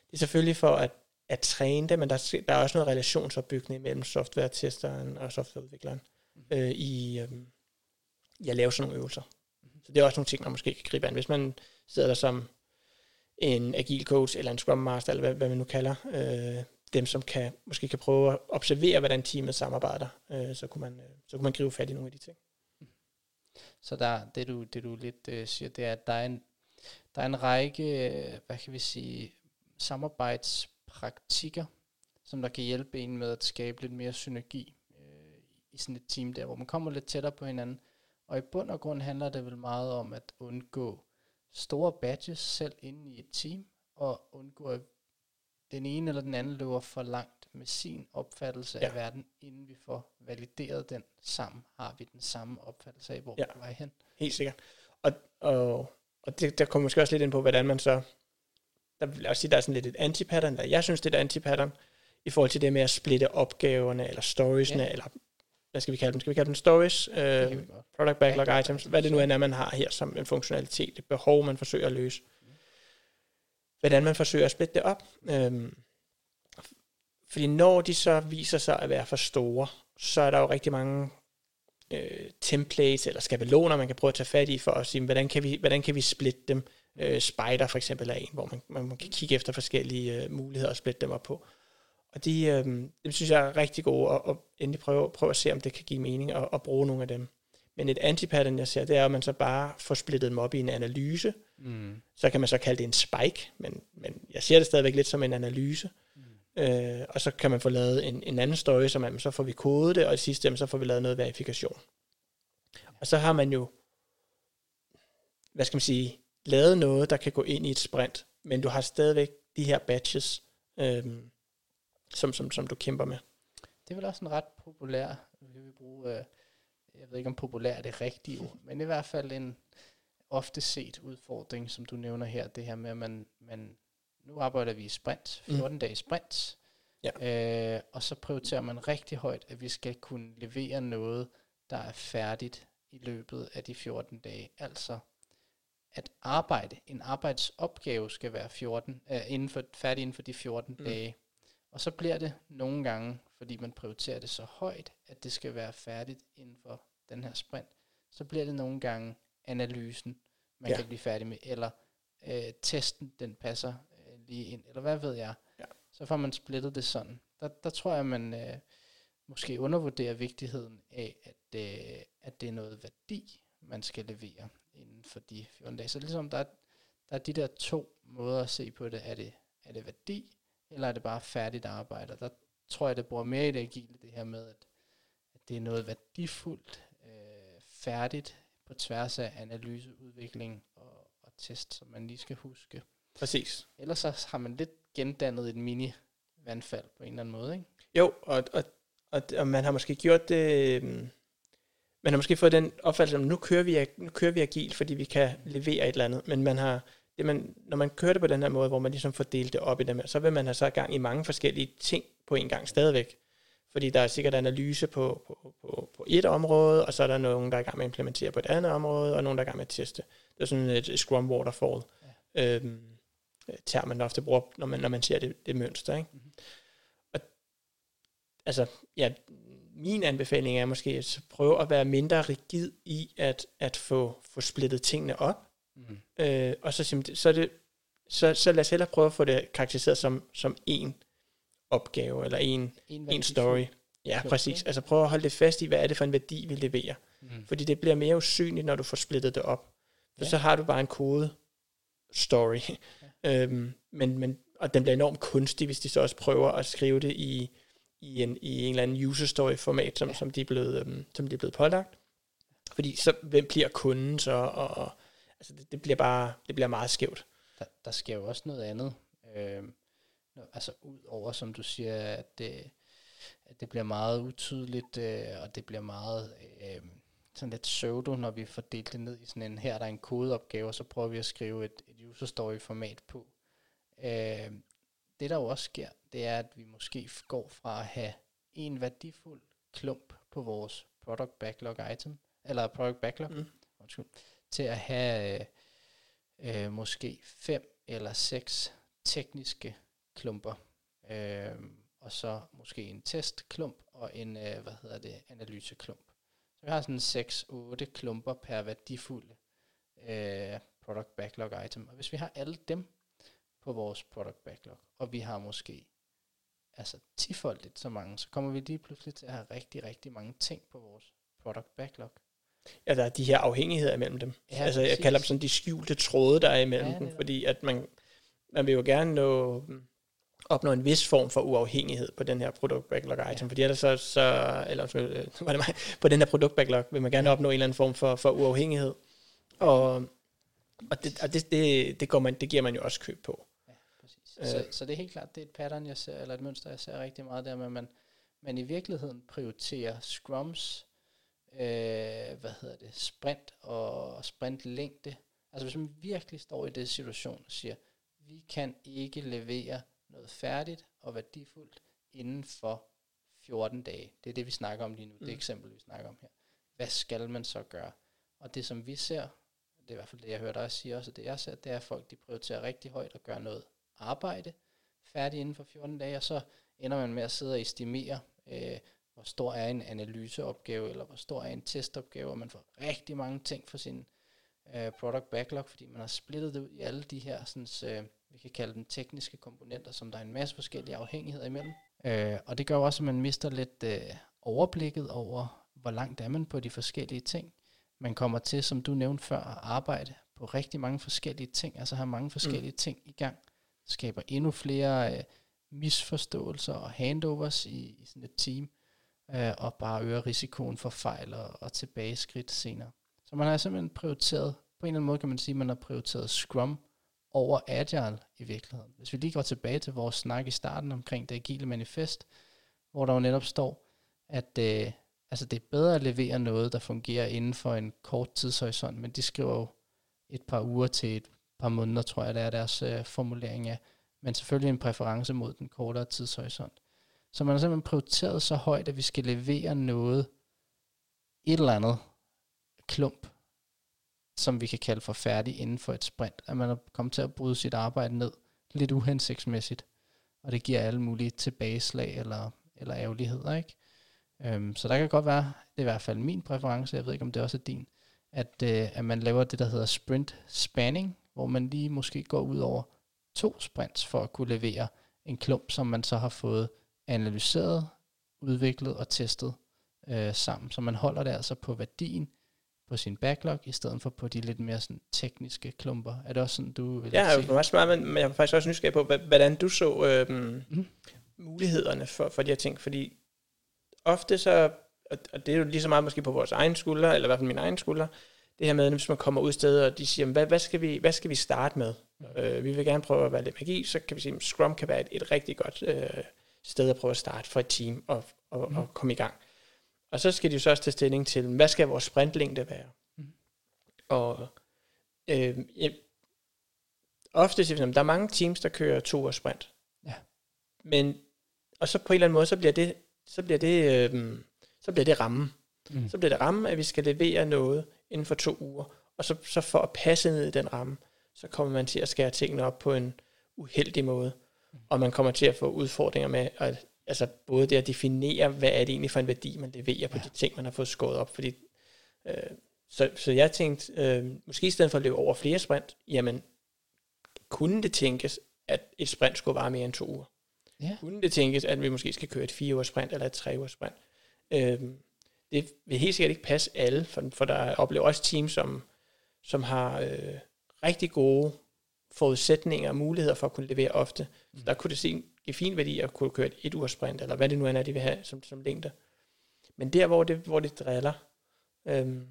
Det er selvfølgelig for, at at træne det, men der, der er også noget relationsopbygning mellem software-testeren og softwareudvikleren mm. øh, i, øh, i at lave sådan nogle øvelser. Mm. Så det er også nogle ting, man måske kan gribe an. Hvis man sidder der som en agil coach eller en scrum master, eller hvad, hvad man nu kalder øh, dem, som kan, måske kan prøve at observere, hvordan teamet samarbejder, øh, så, kunne man, øh, så kunne man gribe fat i nogle af de ting. Så der, det, du, det du lidt øh, siger, det er, at der er en, der er en række, øh, hvad kan vi sige, samarbejdspraktikker, som der kan hjælpe en med at skabe lidt mere synergi øh, i sådan et team der, hvor man kommer lidt tættere på hinanden. Og i bund og grund handler det vel meget om at undgå store badges selv inde i et team, og undgå at den ene eller den anden løber for langt med sin opfattelse ja. af verden, inden vi får valideret den sammen, har vi den samme opfattelse af, hvor ja. vi er hen. Helt sikkert. Og, og, og det, der kommer måske også lidt ind på, hvordan man så, der vil jeg også sige, der er sådan lidt et antipattern, der jeg synes, det er et antipattern, i forhold til det med at splitte opgaverne, eller storiesne, ja. eller hvad skal vi kalde dem? Skal vi kalde dem stories, uh, product backlog ja, items, hvad det nu end er, man har her som en funktionalitet, et behov, man forsøger at løse. Hvordan man forsøger at splitte det op. Øhm, fordi når de så viser sig at være for store, så er der jo rigtig mange øh, templates eller skabeloner, man kan prøve at tage fat i for at sige, hvordan kan vi, hvordan kan vi splitte dem. Øh, Spider for eksempel er en, hvor man, man kan kigge efter forskellige øh, muligheder og splitte dem op på. Og de, øh, dem synes jeg er rigtig gode, og, og endelig prøve, prøve at se, om det kan give mening at, at bruge nogle af dem. Men et antipattern, jeg ser, det er, at man så bare får splittet dem op i en analyse. Mm. Så kan man så kalde det en spike, men, men jeg ser det stadigvæk lidt som en analyse. Mm. Øh, og så kan man få lavet en, en anden story, som man, så får vi kodet det, og i sidste ende, så får vi lavet noget verifikation. Og så har man jo, hvad skal man sige, lavet noget, der kan gå ind i et sprint, men du har stadigvæk de her batches, øhm, som, som, som du kæmper med. Det er vel også en ret populær, vi vil bruge, øh, jeg ved ikke om populær er det rigtige ord, men i hvert fald en ofte set udfordring, som du nævner her, det her med, at man, man nu arbejder vi i sprint, 14 mm. dage sprint, ja. øh, og så prioriterer man rigtig højt, at vi skal kunne levere noget, der er færdigt i løbet af de 14 dage. Altså at arbejde, en arbejdsopgave skal være 14, øh, inden for, færdig inden for de 14 mm. dage. Og så bliver det nogle gange, fordi man prioriterer det så højt, at det skal være færdigt inden for den her sprint, så bliver det nogle gange analysen, man ja. kan blive færdig med, eller øh, testen, den passer øh, lige ind, eller hvad ved jeg. Ja. Så får man splittet det sådan. Der, der tror jeg, man øh, måske undervurderer vigtigheden af, at, øh, at det er noget værdi, man skal levere inden for de 14 dage. Så ligesom der er, der er de der to måder at se på det. Er det, er det værdi, eller er det bare færdigt arbejde? Der tror jeg, det bruger mere i det agile, det her med, at, at det er noget værdifuldt, øh, færdigt, på tværs af analyse, udvikling og, og test, som man lige skal huske. Præcis. Ellers så har man lidt gendannet et mini-vandfald på en eller anden måde, ikke? Jo, og, og, og, og man har måske gjort det... Øhm, man har måske fået den opfattelse, at nu kører vi, nu kører vi agil, fordi vi kan levere et eller andet, men man har, det man, når man kører det på den her måde, hvor man ligesom får delt det op i dem, så vil man have så gang i mange forskellige ting på en gang stadigvæk. Fordi der er sikkert analyse på, på, på, på et område, og så er der nogen, der er i gang med at implementere på et andet område, og nogen, der er i gang med at teste. Det er sådan et Scrum Waterfall. Ja. Øhm, term, man ofte bruger, når man, når man ser det, det mønster. Ikke? Mm-hmm. Og, altså, ja, min anbefaling er måske at prøve at være mindre rigid i at, at få, få splittet tingene op. Mm. Øh, og så, så, det, så, så lad os hellere prøve at få det karakteriseret som, som en opgave, eller en, en, en story. Ja, præcis. Altså prøv at holde det fast i, hvad er det for en værdi, vi leverer. Mm. Fordi det bliver mere usynligt, når du får splittet det op. For ja. så har du bare en kode story. Ja. øhm, men, men, og den bliver enormt kunstig, hvis de så også prøver at skrive det i, i, en, i en eller anden user story format, som, ja. som, de er blevet, øhm, som de er blevet pålagt. Fordi så, hvem bliver kunden så? Og, og altså det, det, bliver bare, det bliver meget skævt. Der, der sker jo også noget andet. Øhm, altså ud over, som du siger, at det, at det bliver meget utydeligt, øh, og det bliver meget øh, sådan lidt pseudo, når vi får delt det ned i sådan en, her er der en kodeopgave, og så prøver vi at skrive et, et user story format på. Øh, det der jo også sker, det er, at vi måske går fra at have en værdifuld klump på vores product backlog item, eller product backlog, mm. undskyld, til at have øh, øh, måske fem eller seks tekniske klumper. øh, og så måske en testklump og en, øh, hvad hedder det, analyseklump. Så vi har sådan 6-8 klumper per værdifulde øh, product backlog item. Og hvis vi har alle dem på vores product backlog, og vi har måske altså tifoldigt så mange, så kommer vi lige pludselig til at have rigtig, rigtig mange ting på vores product backlog. Ja, der er de her afhængigheder imellem dem. Ja, altså, jeg præcis. kalder dem sådan de skjulte tråde, der er imellem Ja, dem, fordi at man, man vil jo gerne nå, opnå en vis form for uafhængighed på den her produkt backlog item, ja. fordi ellers så, så eller øh, var det mig, på den her produkt backlog vil man gerne opnå en eller anden form for, for uafhængighed. Og, og, det, og det, det, det, går man, det giver man jo også køb på. Ja, præcis. Øh. Så, så det er helt klart, det er et pattern, jeg ser, eller et mønster, jeg ser rigtig meget der, at man, man i virkeligheden prioriterer scrums, øh, hvad hedder det, sprint og sprintlængde. Altså hvis man virkelig står i den situation og siger, vi kan ikke levere noget færdigt og værdifuldt inden for 14 dage. Det er det, vi snakker om lige nu. Mm. Det eksempel, vi snakker om her. Hvad skal man så gøre? Og det, som vi ser, det er i hvert fald det, jeg hører dig sige også, og det jeg ser, det er, at folk de prioriterer rigtig højt at gøre noget arbejde færdigt inden for 14 dage, og så ender man med at sidde og estimere, øh, hvor stor er en analyseopgave, eller hvor stor er en testopgave, og man får rigtig mange ting for sin øh, product backlog, fordi man har splittet det ud i alle de her, sådan, øh, vi kan kalde dem tekniske komponenter, som der er en masse forskellige afhængigheder imellem. Øh, og det gør også, at man mister lidt øh, overblikket over, hvor langt er man på de forskellige ting. Man kommer til, som du nævnte før, at arbejde på rigtig mange forskellige ting, altså have mange forskellige mm. ting i gang, skaber endnu flere øh, misforståelser og handovers i, i sådan et team, øh, og bare øger risikoen for fejl og, og tilbageskridt senere. Så man har simpelthen prioriteret, på en eller anden måde kan man sige, at man har prioriteret Scrum over Agile i virkeligheden. Hvis vi lige går tilbage til vores snak i starten omkring det agile manifest, hvor der jo netop står, at øh, altså det er bedre at levere noget, der fungerer inden for en kort tidshorisont, men de skriver jo et par uger til et par måneder, tror jeg, det er deres øh, formulering af, men selvfølgelig en præference mod den kortere tidshorisont. Så man har simpelthen prioriteret så højt, at vi skal levere noget, et eller andet klump, som vi kan kalde for færdig inden for et sprint. At man er kommet til at bryde sit arbejde ned lidt uhensigtsmæssigt, og det giver alle mulige tilbageslag eller, eller ærgerligheder, ikke? Øhm, så der kan godt være, det er i hvert fald min præference, jeg ved ikke om det også er din, at, øh, at man laver det, der hedder sprint spanning, hvor man lige måske går ud over to sprints for at kunne levere en klump, som man så har fået analyseret, udviklet og testet øh, sammen. Så man holder det altså på værdien på sin backlog, i stedet for på de lidt mere sådan, tekniske klumper. Er det også sådan, du vil Ja, jeg er meget smart, men jeg er faktisk også nysgerrig på, hvordan du så øhm, Mhm. mulighederne for, for de her ting, fordi ofte så, og, det er jo lige så meget måske på vores egen skulder, eller i hvert fald min egen skulder, det her med, hvis man kommer ud steder, og de siger, hvad, hvad, skal, vi, hvad skal vi starte med? Øh, vi vil gerne prøve at være lidt magi, så kan vi sige, at Scrum kan være et, et rigtig godt øh, sted at prøve at starte for et team og, og, Mhm. og komme i gang. Og så skal de jo så også tage stilling til, hvad skal vores sprintlængde være? Mhm. Og øh, ofte siger vi, at der er mange teams, der kører to års sprint. Ja. Men, og så på en eller anden måde, så bliver det, så bliver det, øh, så bliver det ramme. Mm. Så bliver det ramme, at vi skal levere noget inden for to uger. Og så, så for at passe ned i den ramme, så kommer man til at skære tingene op på en uheldig måde. Og man kommer til at få udfordringer med, at, altså både det at definere, hvad er det egentlig for en værdi, man leverer på Ja. de ting, man har fået skåret op. Fordi, øh, så, så jeg tænkte, øh, måske i stedet for at løbe over flere sprint, jamen, kunne det tænkes, at et sprint skulle vare mere end to uger? Ja. Kunne det tænkes, at vi måske skal køre et fire ugers sprint eller et tre ugers sprint? Øhm, det vil helt sikkert ikke passe alle, for, for der oplever også teams, som, som har øh, rigtig gode forudsætninger og muligheder for at kunne levere ofte. Mm. Så der kunne det se, give fin værdi at kunne køre et et ugers sprint, eller hvad det nu end er, de vil have som, som længde. Men der, hvor det, hvor det driller, øhm,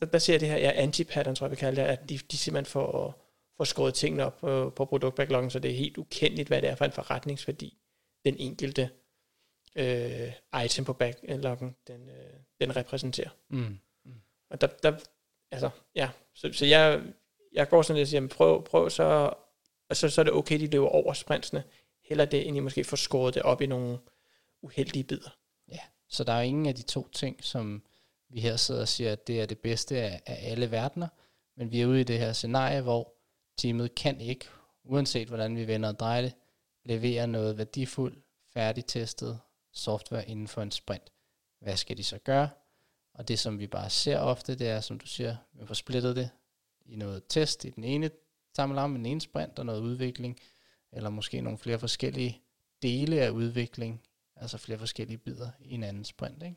der, der ser jeg det her ja, anti-pattern, tror jeg, vi kalder det, at de, de simpelthen får, får skåret tingene op på, på produktbackloggen, så det er helt ukendeligt, hvad det er for en forretningsværdi, den enkelte øh, item på backloggen, den, øh, den repræsenterer. Mm. Og der, der altså, ja, så, så jeg, jeg går sådan lidt og siger, prøv, prøv så, og så, så er det okay, de løber over sprintsene, heller det, end I måske får skåret det op i nogle uheldige bidder. Ja, Så der er ingen af de to ting, som vi her sidder og siger, at det er det bedste af, af alle verdener, men vi er ude i det her scenarie, hvor teamet kan ikke, uanset hvordan vi vender og drejer det, levere noget værdifuldt, færdigtestet software inden for en sprint. Hvad skal de så gøre? Og det, som vi bare ser ofte, det er, som du siger, vi får splittet det i noget test i den ene sammenhæng med den ene sprint, og noget udvikling, eller måske nogle flere forskellige dele af udvikling, altså flere forskellige bidder i en anden sprint. Ikke?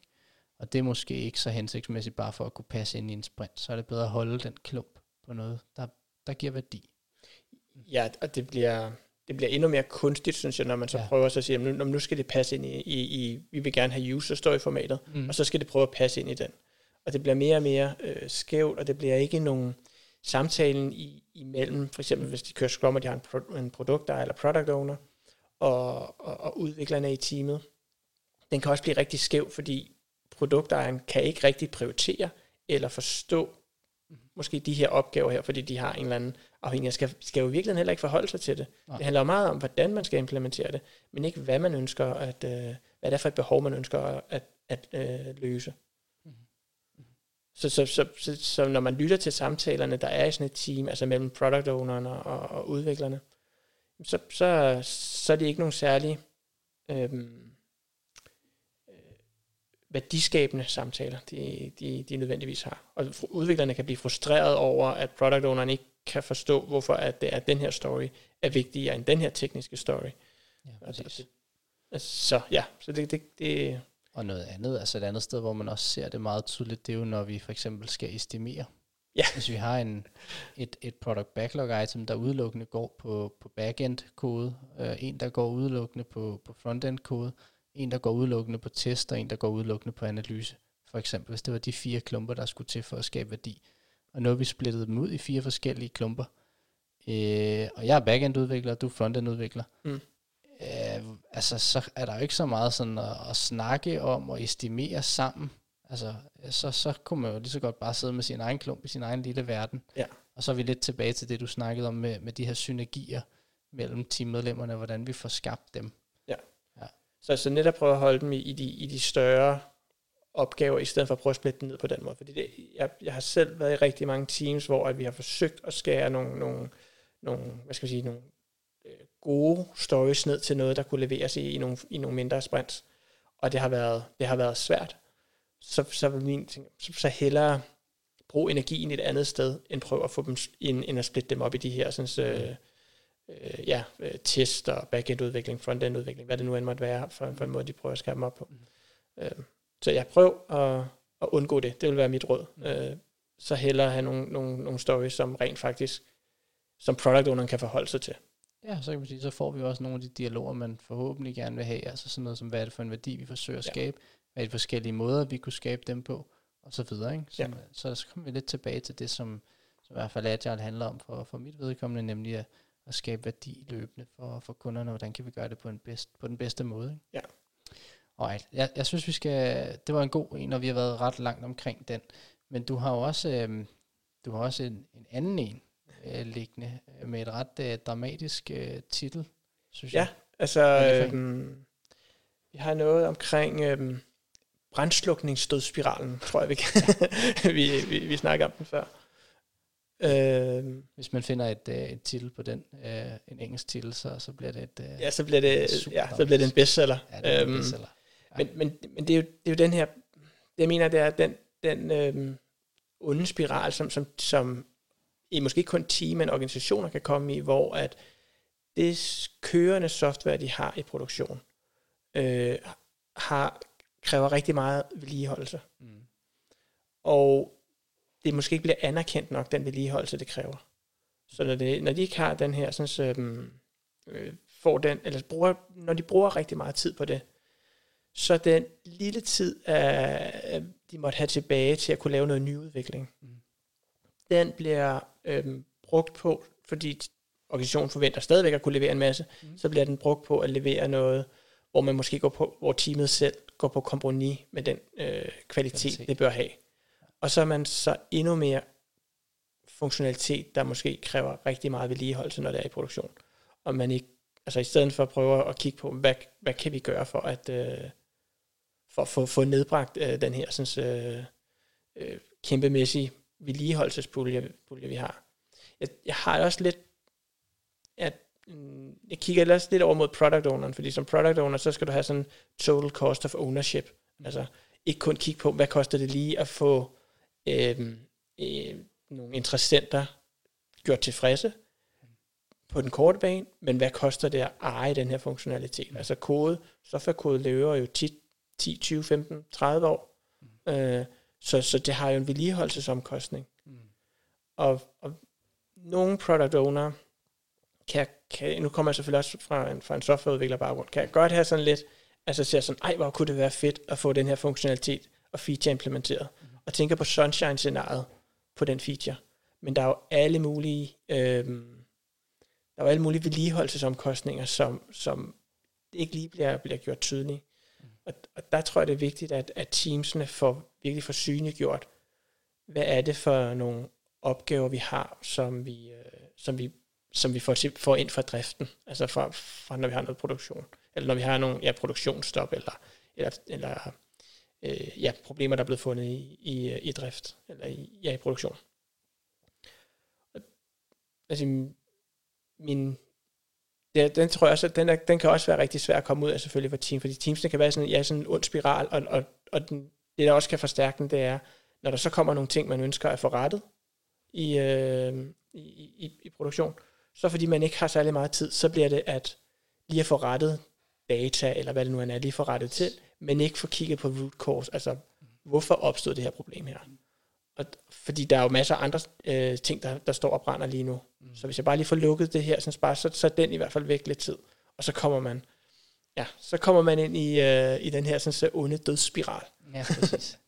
Og det er måske ikke så hensigtsmæssigt bare for at kunne passe ind i en sprint, så er det bedre at holde den klump på noget, der, der giver værdi. Ja, og det bliver, det bliver endnu mere kunstigt, synes jeg, når man så ja. prøver at sige, at nu, nu skal det passe ind i, i, i vi vil gerne have user story formatet, mm. og så skal det prøve at passe ind i den. Og det bliver mere og mere øh, skævt, og det bliver ikke nogen samtalen i, imellem, for eksempel hvis de kører Scrum, og de har en, pro, en produkter eller product owner, og, og, og udviklerne i teamet, den kan også blive rigtig skæv, fordi produktejeren kan ikke rigtig prioritere eller forstå måske de her opgaver her, fordi de har en eller anden afhængighed. Skal, skal jo virkelig heller ikke forholde sig til det. Nej. Det handler jo meget om, hvordan man skal implementere det, men ikke hvad man ønsker, at, øh, hvad det er for et behov, man ønsker at, at, øh, løse. Så, så, så, så, så når man lytter til samtalerne, der er i sådan et team, altså mellem product ownerne og, og udviklerne, så, så, så er det ikke nogen særlige øhm, værdiskabende samtaler, de, de, de nødvendigvis har. Og udviklerne kan blive frustreret over, at product owneren ikke kan forstå, hvorfor at det er, at den her story er vigtigere end den her tekniske story. Ja, det, altså, så ja, så det, det, det... Og noget andet, altså et andet sted, hvor man også ser det meget tydeligt, det er jo, når vi for eksempel skal estimere. Ja. Hvis vi har en, et, et product backlog item, der udelukkende går på, på backend kode, øh, en der går udelukkende på, på frontend kode, en, der går udelukkende på test, og en, der går udelukkende på analyse. For eksempel, hvis det var de fire klumper, der skulle til for at skabe værdi. Og nu har vi splittet dem ud i fire forskellige klumper. Øh, og jeg er backend-udvikler, og du er frontend-udvikler. Mm. Altså, så er der jo ikke så meget sådan at, at snakke om og estimere sammen. Altså, så, så kunne man jo lige så godt bare sidde med sin egen klump i sin egen lille verden. Ja. Og så er vi lidt tilbage til det, du snakkede om med, med de her synergier mellem teammedlemmerne, hvordan vi får skabt dem. Så altså netop prøve at holde dem i, i, de, i de større opgaver, i stedet for at prøve at splitte dem ned på den måde. Fordi det, jeg, jeg har selv været i rigtig mange teams, hvor at vi har forsøgt at skære nogle, nogle, nogle hvad skal man sige, nogle gode stories ned til noget, der kunne leveres i, i, nogle, i nogle mindre sprints. Og det har været, det har været svært. Så, så vil min så, så hellere bruge energien et andet sted, end prøve at få dem ind, end at splitte dem op i de her sådan, øh, øh, ja, øh, test og backend-udvikling, front-end-udvikling, hvad det nu end måtte være, for, for en måde, de prøver at skabe dem op på. Mm. Øh, så jeg prøver at, at undgå det. Det vil være mit råd. Mm. Øh, så hellere have nogle, nogle, nogle stories, som rent faktisk, som product owner kan forholde sig til. Ja, så kan man sige, så får vi også nogle af de dialoger, man forhåbentlig gerne vil have, altså sådan noget som, hvad er det for en værdi, vi forsøger at skabe, ja. hvad er de forskellige måder, vi kunne skabe dem på, og så videre, ikke? Så, ja. så, så kommer vi lidt tilbage til det, som, som i hvert fald Agile handler om for, for mit vedkommende, nemlig at at skabe værdi løbende for, for kunderne, hvordan kan vi gøre det på, en bedst, på den bedste måde. Ikke? Ja. Alright, jeg, jeg synes vi skal, det var en god en, og vi har været ret langt omkring den, men du har jo også, øh, du har også en, en anden en øh, liggende, med et ret øh, dramatisk øh, titel, synes ja, jeg. Ja, altså, øh, vi har noget omkring øh, brændslukningsstødspiralen, tror jeg, vi, kan. vi, vi, vi snakker om den før. Øh, Hvis man finder et, øh, et titel på den, øh, en engelsk titel, så, så bliver det et øh, Ja, så bliver det, ja, så bliver det en bestseller. Ja, det er en øhm, bestseller. Ja. Men, men, men det, er jo, det er jo den her, det jeg mener, det er den, den øh, onde spiral, som, som, som i måske ikke kun team, men organisationer kan komme i, hvor at det kørende software, de har i produktion, øh, har, kræver rigtig meget vedligeholdelse. Mm. Og det måske ikke bliver anerkendt nok, den vedligeholdelse, det kræver. Så når, det, når de ikke har den her, sådan, øhm, øh, får den, eller bruger, når de bruger rigtig meget tid på det, så den lille tid, øh, de måtte have tilbage til at kunne lave noget nyudvikling, mm. den bliver øh, brugt på, fordi organisationen forventer stadigvæk at kunne levere en masse, mm. så bliver den brugt på at levere noget, hvor man måske går på, hvor teamet selv går på kompromis med den øh, kvalitet, kvalitet, det bør have. Og så er man så endnu mere funktionalitet, der måske kræver rigtig meget vedligeholdelse, når det er i produktion. Og man ikke, altså i stedet for at prøve at kigge på, hvad, hvad kan vi gøre for at øh, for at få, få nedbragt øh, den her sådan, øh, øh, kæmpemæssige vedligeholdelsespulje, pulje, vi har. Jeg, jeg har også lidt, at mm, jeg kigger ellers lidt over mod product owneren, fordi som product owner, så skal du have sådan total cost of ownership. Altså ikke kun kigge på, hvad koster det lige at få øh, øh, nogle interessenter gjort tilfredse på den korte bane, men hvad koster det at eje den her funktionalitet? Mm. Altså kode, softwarekode lever jo tit 10, 20, 15, 30 år. Mm. Øh, så, så det har jo en vedligeholdelsesomkostning. Mm. Og, og nogle product owner kan, kan, nu kommer jeg selvfølgelig også fra en, fra en softwareudvikler baggrund, kan jeg godt have sådan lidt, altså ser sådan, ej, hvor kunne det være fedt at få den her funktionalitet og feature implementeret. Mm. Og tænker på sunshine-scenariet på den feature. Men der er jo alle mulige, øh, der er jo alle mulige vedligeholdelsesomkostninger, som, som ikke lige bliver, bliver gjort tydelige. Og, og der tror jeg, det er vigtigt, at, at teamsene får virkelig får synliggjort, hvad er det for nogle opgaver, vi har, som vi, øh, som vi, som vi får, får ind fra driften, altså fra, fra, når vi har noget produktion, eller når vi har nogle ja, produktionsstop, eller, eller, eller øh, ja, problemer, der er blevet fundet i, i, øh, i drift, eller i, ja, i produktion. Altså, min, ja, den tror jeg også, den, er, den kan også være rigtig svær at komme ud af selvfølgelig for team, fordi teamsene kan være sådan, ja, sådan en ond spiral, og, og, og den, det, der også kan forstærke den, det er, når der så kommer nogle ting, man ønsker at få rettet i, øh, i, i, i produktion, så fordi man ikke har særlig meget tid, så bliver det at lige at få rettet data, eller hvad det nu er, lige få rettet til, men ikke få kigget på root cause, altså hvorfor opstod det her problem her. Og, fordi der er jo masser af andre øh, ting, der, der står og brænder lige nu. Mm. Så hvis jeg bare lige får lukket det her, så, bare, så, så er den i hvert fald væk lidt tid. Og så kommer man, ja, så kommer man ind i, øh, i den her sådan, så onde dødsspiral. Ja, præcis.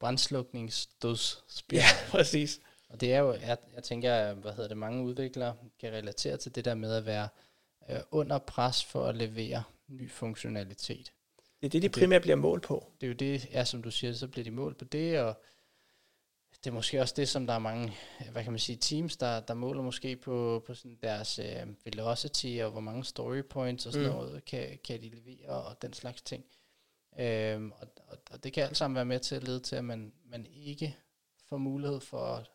Brændslukningsdødsspiral. Ja, præcis. Og det er jo, jeg, jeg tænker, hvad hedder det, mange udviklere kan relatere til det der med at være øh, under pres for at levere ny funktionalitet. Det er det, de primært bliver målt på. Det er jo det, ja, som du siger, så bliver de målt på det, og det er måske også det, som der er mange, hvad kan man sige, teams, der, der måler måske på, på sådan deres øh, velocity, og hvor mange story points og sådan mm. noget, kan, kan de levere, og den slags ting. Øhm, og, og, og det kan alt sammen være med til at lede til, at man, man ikke får mulighed for at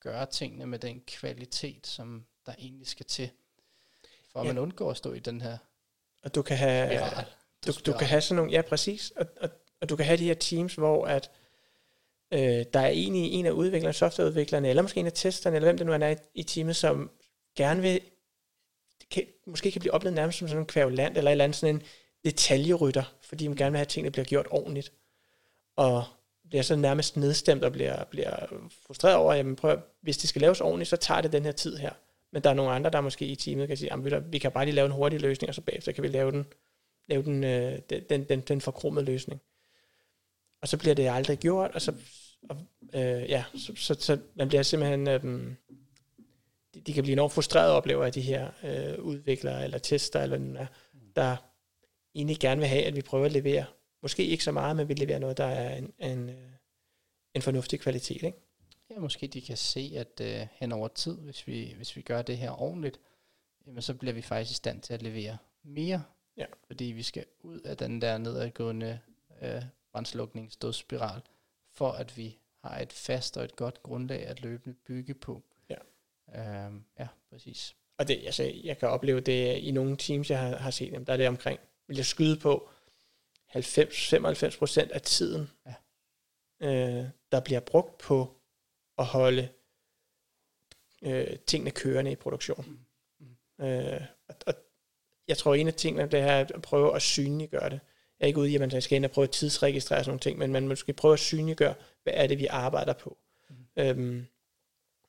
gøre tingene med den kvalitet, som der egentlig skal til, for at ja. man undgår at stå i den her Og du kan have, spiral. du, du kan have sådan nogle, ja præcis, og, og, og du kan have de her teams, hvor at øh, øh, der er en, i, en af udviklerne, softwareudviklerne, eller måske en af testerne, eller hvem det nu er i, i teamet, som gerne vil, kan, måske kan blive oplevet nærmest som sådan en kvævland, eller et eller andet sådan en detaljerytter, fordi man gerne vil have, at tingene bliver gjort ordentligt. Og bliver så nærmest nedstemt og bliver, bliver frustreret over, at prøv, hvis det skal laves ordentligt, så tager det den her tid her. Men der er nogle andre, der måske i teamet kan sige, at vi kan bare lige lave en hurtig løsning, og så bagefter kan vi lave den, lave den, øh, den, den, den forkromede løsning. Og så bliver det aldrig gjort, og så, og, øh, ja, så, så, så man bliver simpelthen, øh, de, de kan blive enormt frustreret oplever af de her øh, udviklere eller tester, eller hvad er, der egentlig gerne vil have, at vi prøver at levere måske ikke så meget, men vi leverer noget, der er en, en, øh, en fornuftig kvalitet. Ikke? Ja, måske de kan se, at uh, hen over tid, hvis vi, hvis vi gør det her ordentligt, jamen, så bliver vi faktisk i stand til at levere mere. Ja. Fordi vi skal ud af den der nedadgående uh, brændslukningsdødsspiral, for at vi har et fast og et godt grundlag at løbende bygge på. Ja, uh, ja præcis. Og det, altså, jeg kan opleve det i nogle teams, jeg har, har set, jamen, der er det omkring, vil jeg skyde på, 90-95 procent af tiden, ja. øh, der bliver brugt på at holde øh, tingene kørende i produktion. Mm. Mm. Øh, og, og jeg tror, en af tingene det er at prøve at synliggøre det. Jeg er ikke ude i, at man skal ind og prøve at tidsregistrere sådan nogle ting, men man måske prøve at synliggøre, hvad er det, vi arbejder på. Mm. Øhm,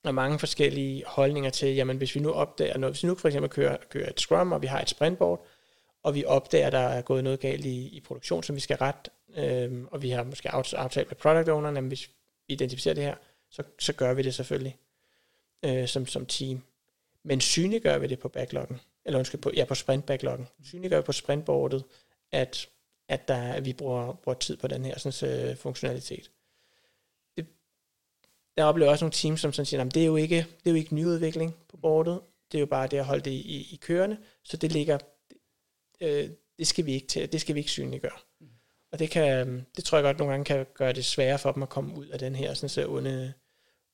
og mange forskellige holdninger til, jamen hvis vi nu opdager noget, hvis vi nu for eksempel kører, kører et Scrum, og vi har et sprintboard, og vi opdager, at der er gået noget galt i, i produktion, som vi skal rette, øh, og vi har måske aftalt med product owneren, at hvis vi identificerer det her, så, så gør vi det selvfølgelig øh, som, som team. Men synliggør vi det på backloggen, eller undskyld, på, ja, på sprint backloggen. Synliggør vi på sprintboardet, at, at, der, at vi bruger, bruger tid på den her sådan, uh, funktionalitet. Det, der oplever også nogle teams, som sådan siger, at det er jo ikke, det er jo ikke nyudvikling på bordet, det er jo bare det at holde det i, i, i kørende, så det ligger øh, det skal vi ikke til, det skal vi ikke synliggøre. Mm. Og det, kan, det tror jeg godt nogle gange kan gøre det sværere for dem at komme ud af den her sådan så onde,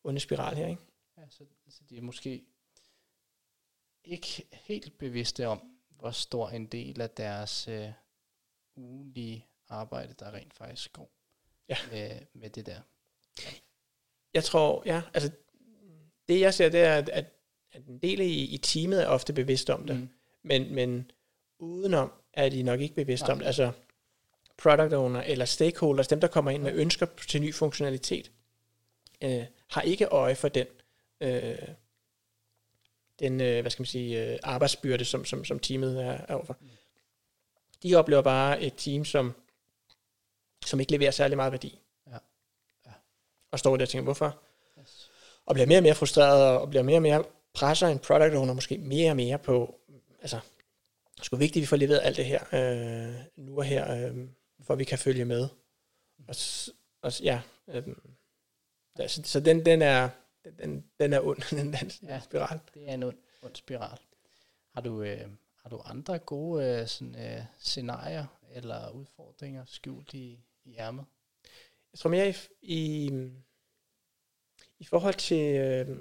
onde spiral her. Ikke? Ja, så, så de er måske ikke helt bevidste om, hvor stor en del af deres øh, ugenlige arbejde, der rent faktisk går Ja. med, med det der. Jeg tror, ja, altså det jeg ser, det er, at, at at en del i, i teamet er ofte bevidst om det, mm. men, men udenom er de nok ikke bevidst Nej. om det. Altså product owner eller stakeholders, dem der kommer ind med ønsker til ny funktionalitet, øh, har ikke øje for den, øh, den øh, hvad skal man sige, øh, arbejdsbyrde, som, som, som teamet er, er overfor. Mm. De oplever bare et team, som, som ikke leverer særlig meget værdi. Ja. Ja. Og står der og tænker, hvorfor? Yes. og bliver mere og mere frustreret, og bliver mere og mere presser en product owner måske mere og mere på, altså, det er sgu vigtigt, at vi får leveret alt det her, øh, nu og her, øh, for at vi kan følge med. Og, og ja, øh, ja så, den, den er, den, den er ond, den, den ja. spiral. Det er en ond, ond spiral. Har du, øh, har du andre gode øh, sådan, øh, scenarier eller udfordringer skjult i, i ærmet? Jeg tror mere i, i, mm, i forhold til øh,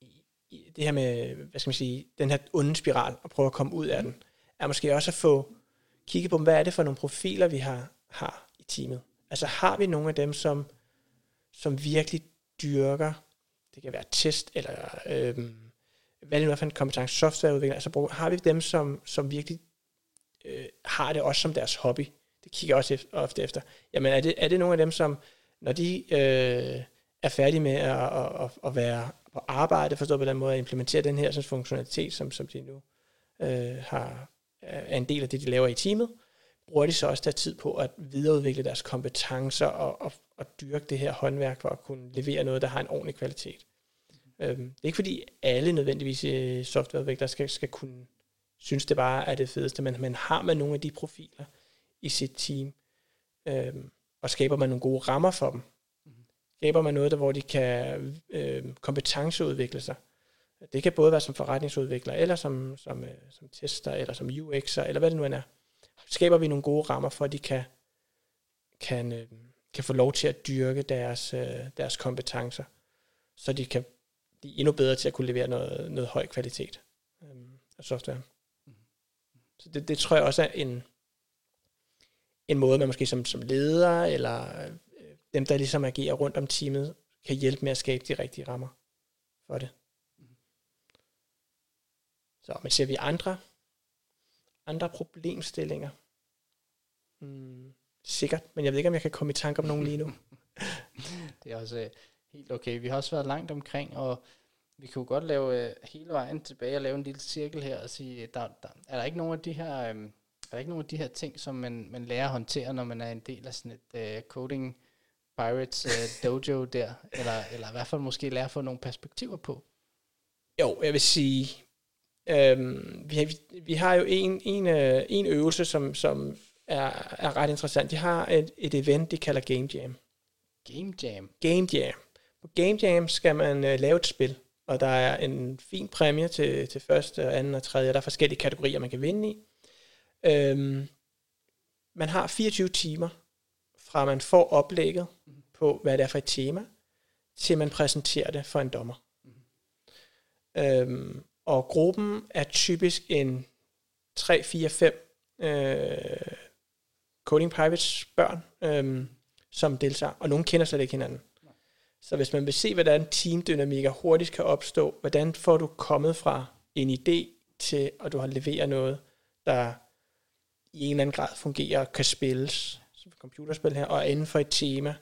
i, i det her med, hvad skal man sige, den her onde spiral, og prøve at komme ud af den, er måske også at få kigget på, hvad er det for nogle profiler, vi har, har i teamet. Altså har vi nogle af dem, som, som virkelig dyrker, det kan være test, eller øh, hvad det nu er for en kompetence, softwareudvikler, altså har vi dem, som, som virkelig øh, har det også som deres hobby. Det kigger jeg også efter, ofte efter. Jamen er det, er det nogle af dem, som når de øh, er færdige med at, at, at, at være på arbejde, forstået på den måde, at implementere den her sådan, funktionalitet, som, som de nu øh, har, er en del af det, de laver i teamet, bruger de så også der tid på at videreudvikle deres kompetencer og, og, og dyrke det her håndværk for at kunne levere noget, der har en ordentlig kvalitet. Øhm, det er ikke fordi alle nødvendigvis øh, softwareudviklere skal, skal kunne synes det bare er det fedeste, men, men har man nogle af de profiler i sit team, øhm, og skaber man nogle gode rammer for dem, skaber man noget, der, hvor de kan øh, kompetenceudvikle sig. Det kan både være som forretningsudvikler, eller som, som, øh, som tester, eller som UX'er, eller hvad det nu end er. Skaber vi nogle gode rammer for, at de kan, kan, øh, kan få lov til at dyrke deres, øh, deres kompetencer, så de kan blive endnu bedre til at kunne levere noget, noget høj kvalitet øhm, af software. Så det, det tror jeg også er en, en måde, man måske som, som leder, eller øh, dem, der ligesom agerer rundt om teamet, kan hjælpe med at skabe de rigtige rammer for det. Så, men ser vi andre, andre problemstillinger? Hmm, sikkert, men jeg ved ikke, om jeg kan komme i tanke om nogen lige nu. Det er også øh, helt okay. Vi har også været langt omkring, og vi kunne godt lave øh, hele vejen tilbage og lave en lille cirkel her og sige, der, der, er der ikke nogen af de her, øh, er der ikke nogen af de her ting, som man, man lærer at håndtere, når man er en del af sådan et øh, coding pirates øh, dojo der, eller, eller i hvert fald måske lære at få nogle perspektiver på. Jo, jeg vil sige, øhm, vi, har, vi, vi har jo en, en, øh, en øvelse, som, som er, er ret interessant. De har et, et event, de kalder Game Jam. Game Jam. Game Jam. På Game Jam skal man øh, lave et spil, og der er en fin præmie til, til første, og anden og tredje. Der er forskellige kategorier, man kan vinde i. Øhm, man har 24 timer, fra man får oplægget på, hvad det er for et tema, til man præsenterer det for en dommer. Øhm, og gruppen er typisk en 3, 4, 5 øh, Coding Pirates børn, øh, som deltager, og nogen kender slet ikke hinanden. Så hvis man vil se, hvordan teamdynamikker hurtigt kan opstå, hvordan får du kommet fra en idé til, at du har leveret noget, der i en eller anden grad fungerer og kan spilles, som computerspil her, og inden for et tema,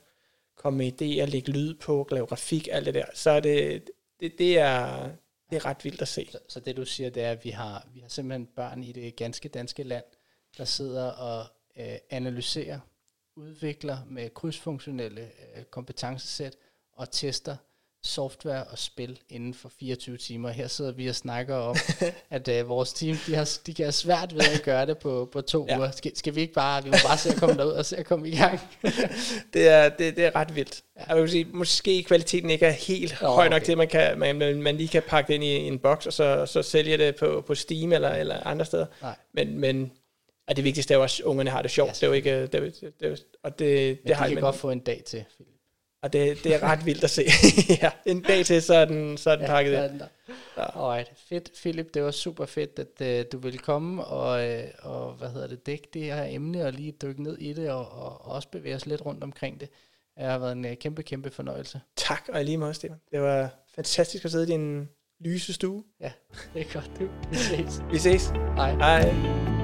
komme med idéer, lægge lyd på, lave grafik, alt det der, så er det, det, det er, det er ret vildt at se. Så, så det du siger, det er, at vi har, vi har simpelthen børn i det ganske danske land, der sidder og øh, analyserer, udvikler med krydsfunktionelle øh, kompetencesæt og tester software og spil inden for 24 timer. Her sidder vi og snakker om, at øh, vores team, de, har, de kan have svært ved at gøre det på, på to Ja. ja. uger. Skal, skal vi ikke bare, vi må bare se at komme derud og se at komme i gang? det, er, det, det er ret vildt. Jeg vil sige, måske kvaliteten ikke er helt Nå, høj nok okay. til, at man, kan, man, man, lige kan pakke det ind i en boks, og så, så sælge det på, på Steam eller, eller andre steder. Nej. Men, men og det vigtigste er jo også, at ungerne har det sjovt. Ja, det er jo ikke, det, er det, er og det, Men det de har kan man, godt få en dag til. Og det, det er ret vildt at se. ja, en dag til, så er den, så er den Ja, pakket er den der. Ja. Alright, fedt. Philip, det var super fedt, at uh, du ville komme og, uh, og, hvad hedder det, dække det her emne og lige dykke ned i det og, og, og også bevæge os lidt rundt omkring det. Det har været en uh, kæmpe, kæmpe fornøjelse. Tak, og lige måde, Stefan. Det var fantastisk at sidde i din lyse stue. Det er godt, du. Vi ses. Vi ses. Hej. Hej.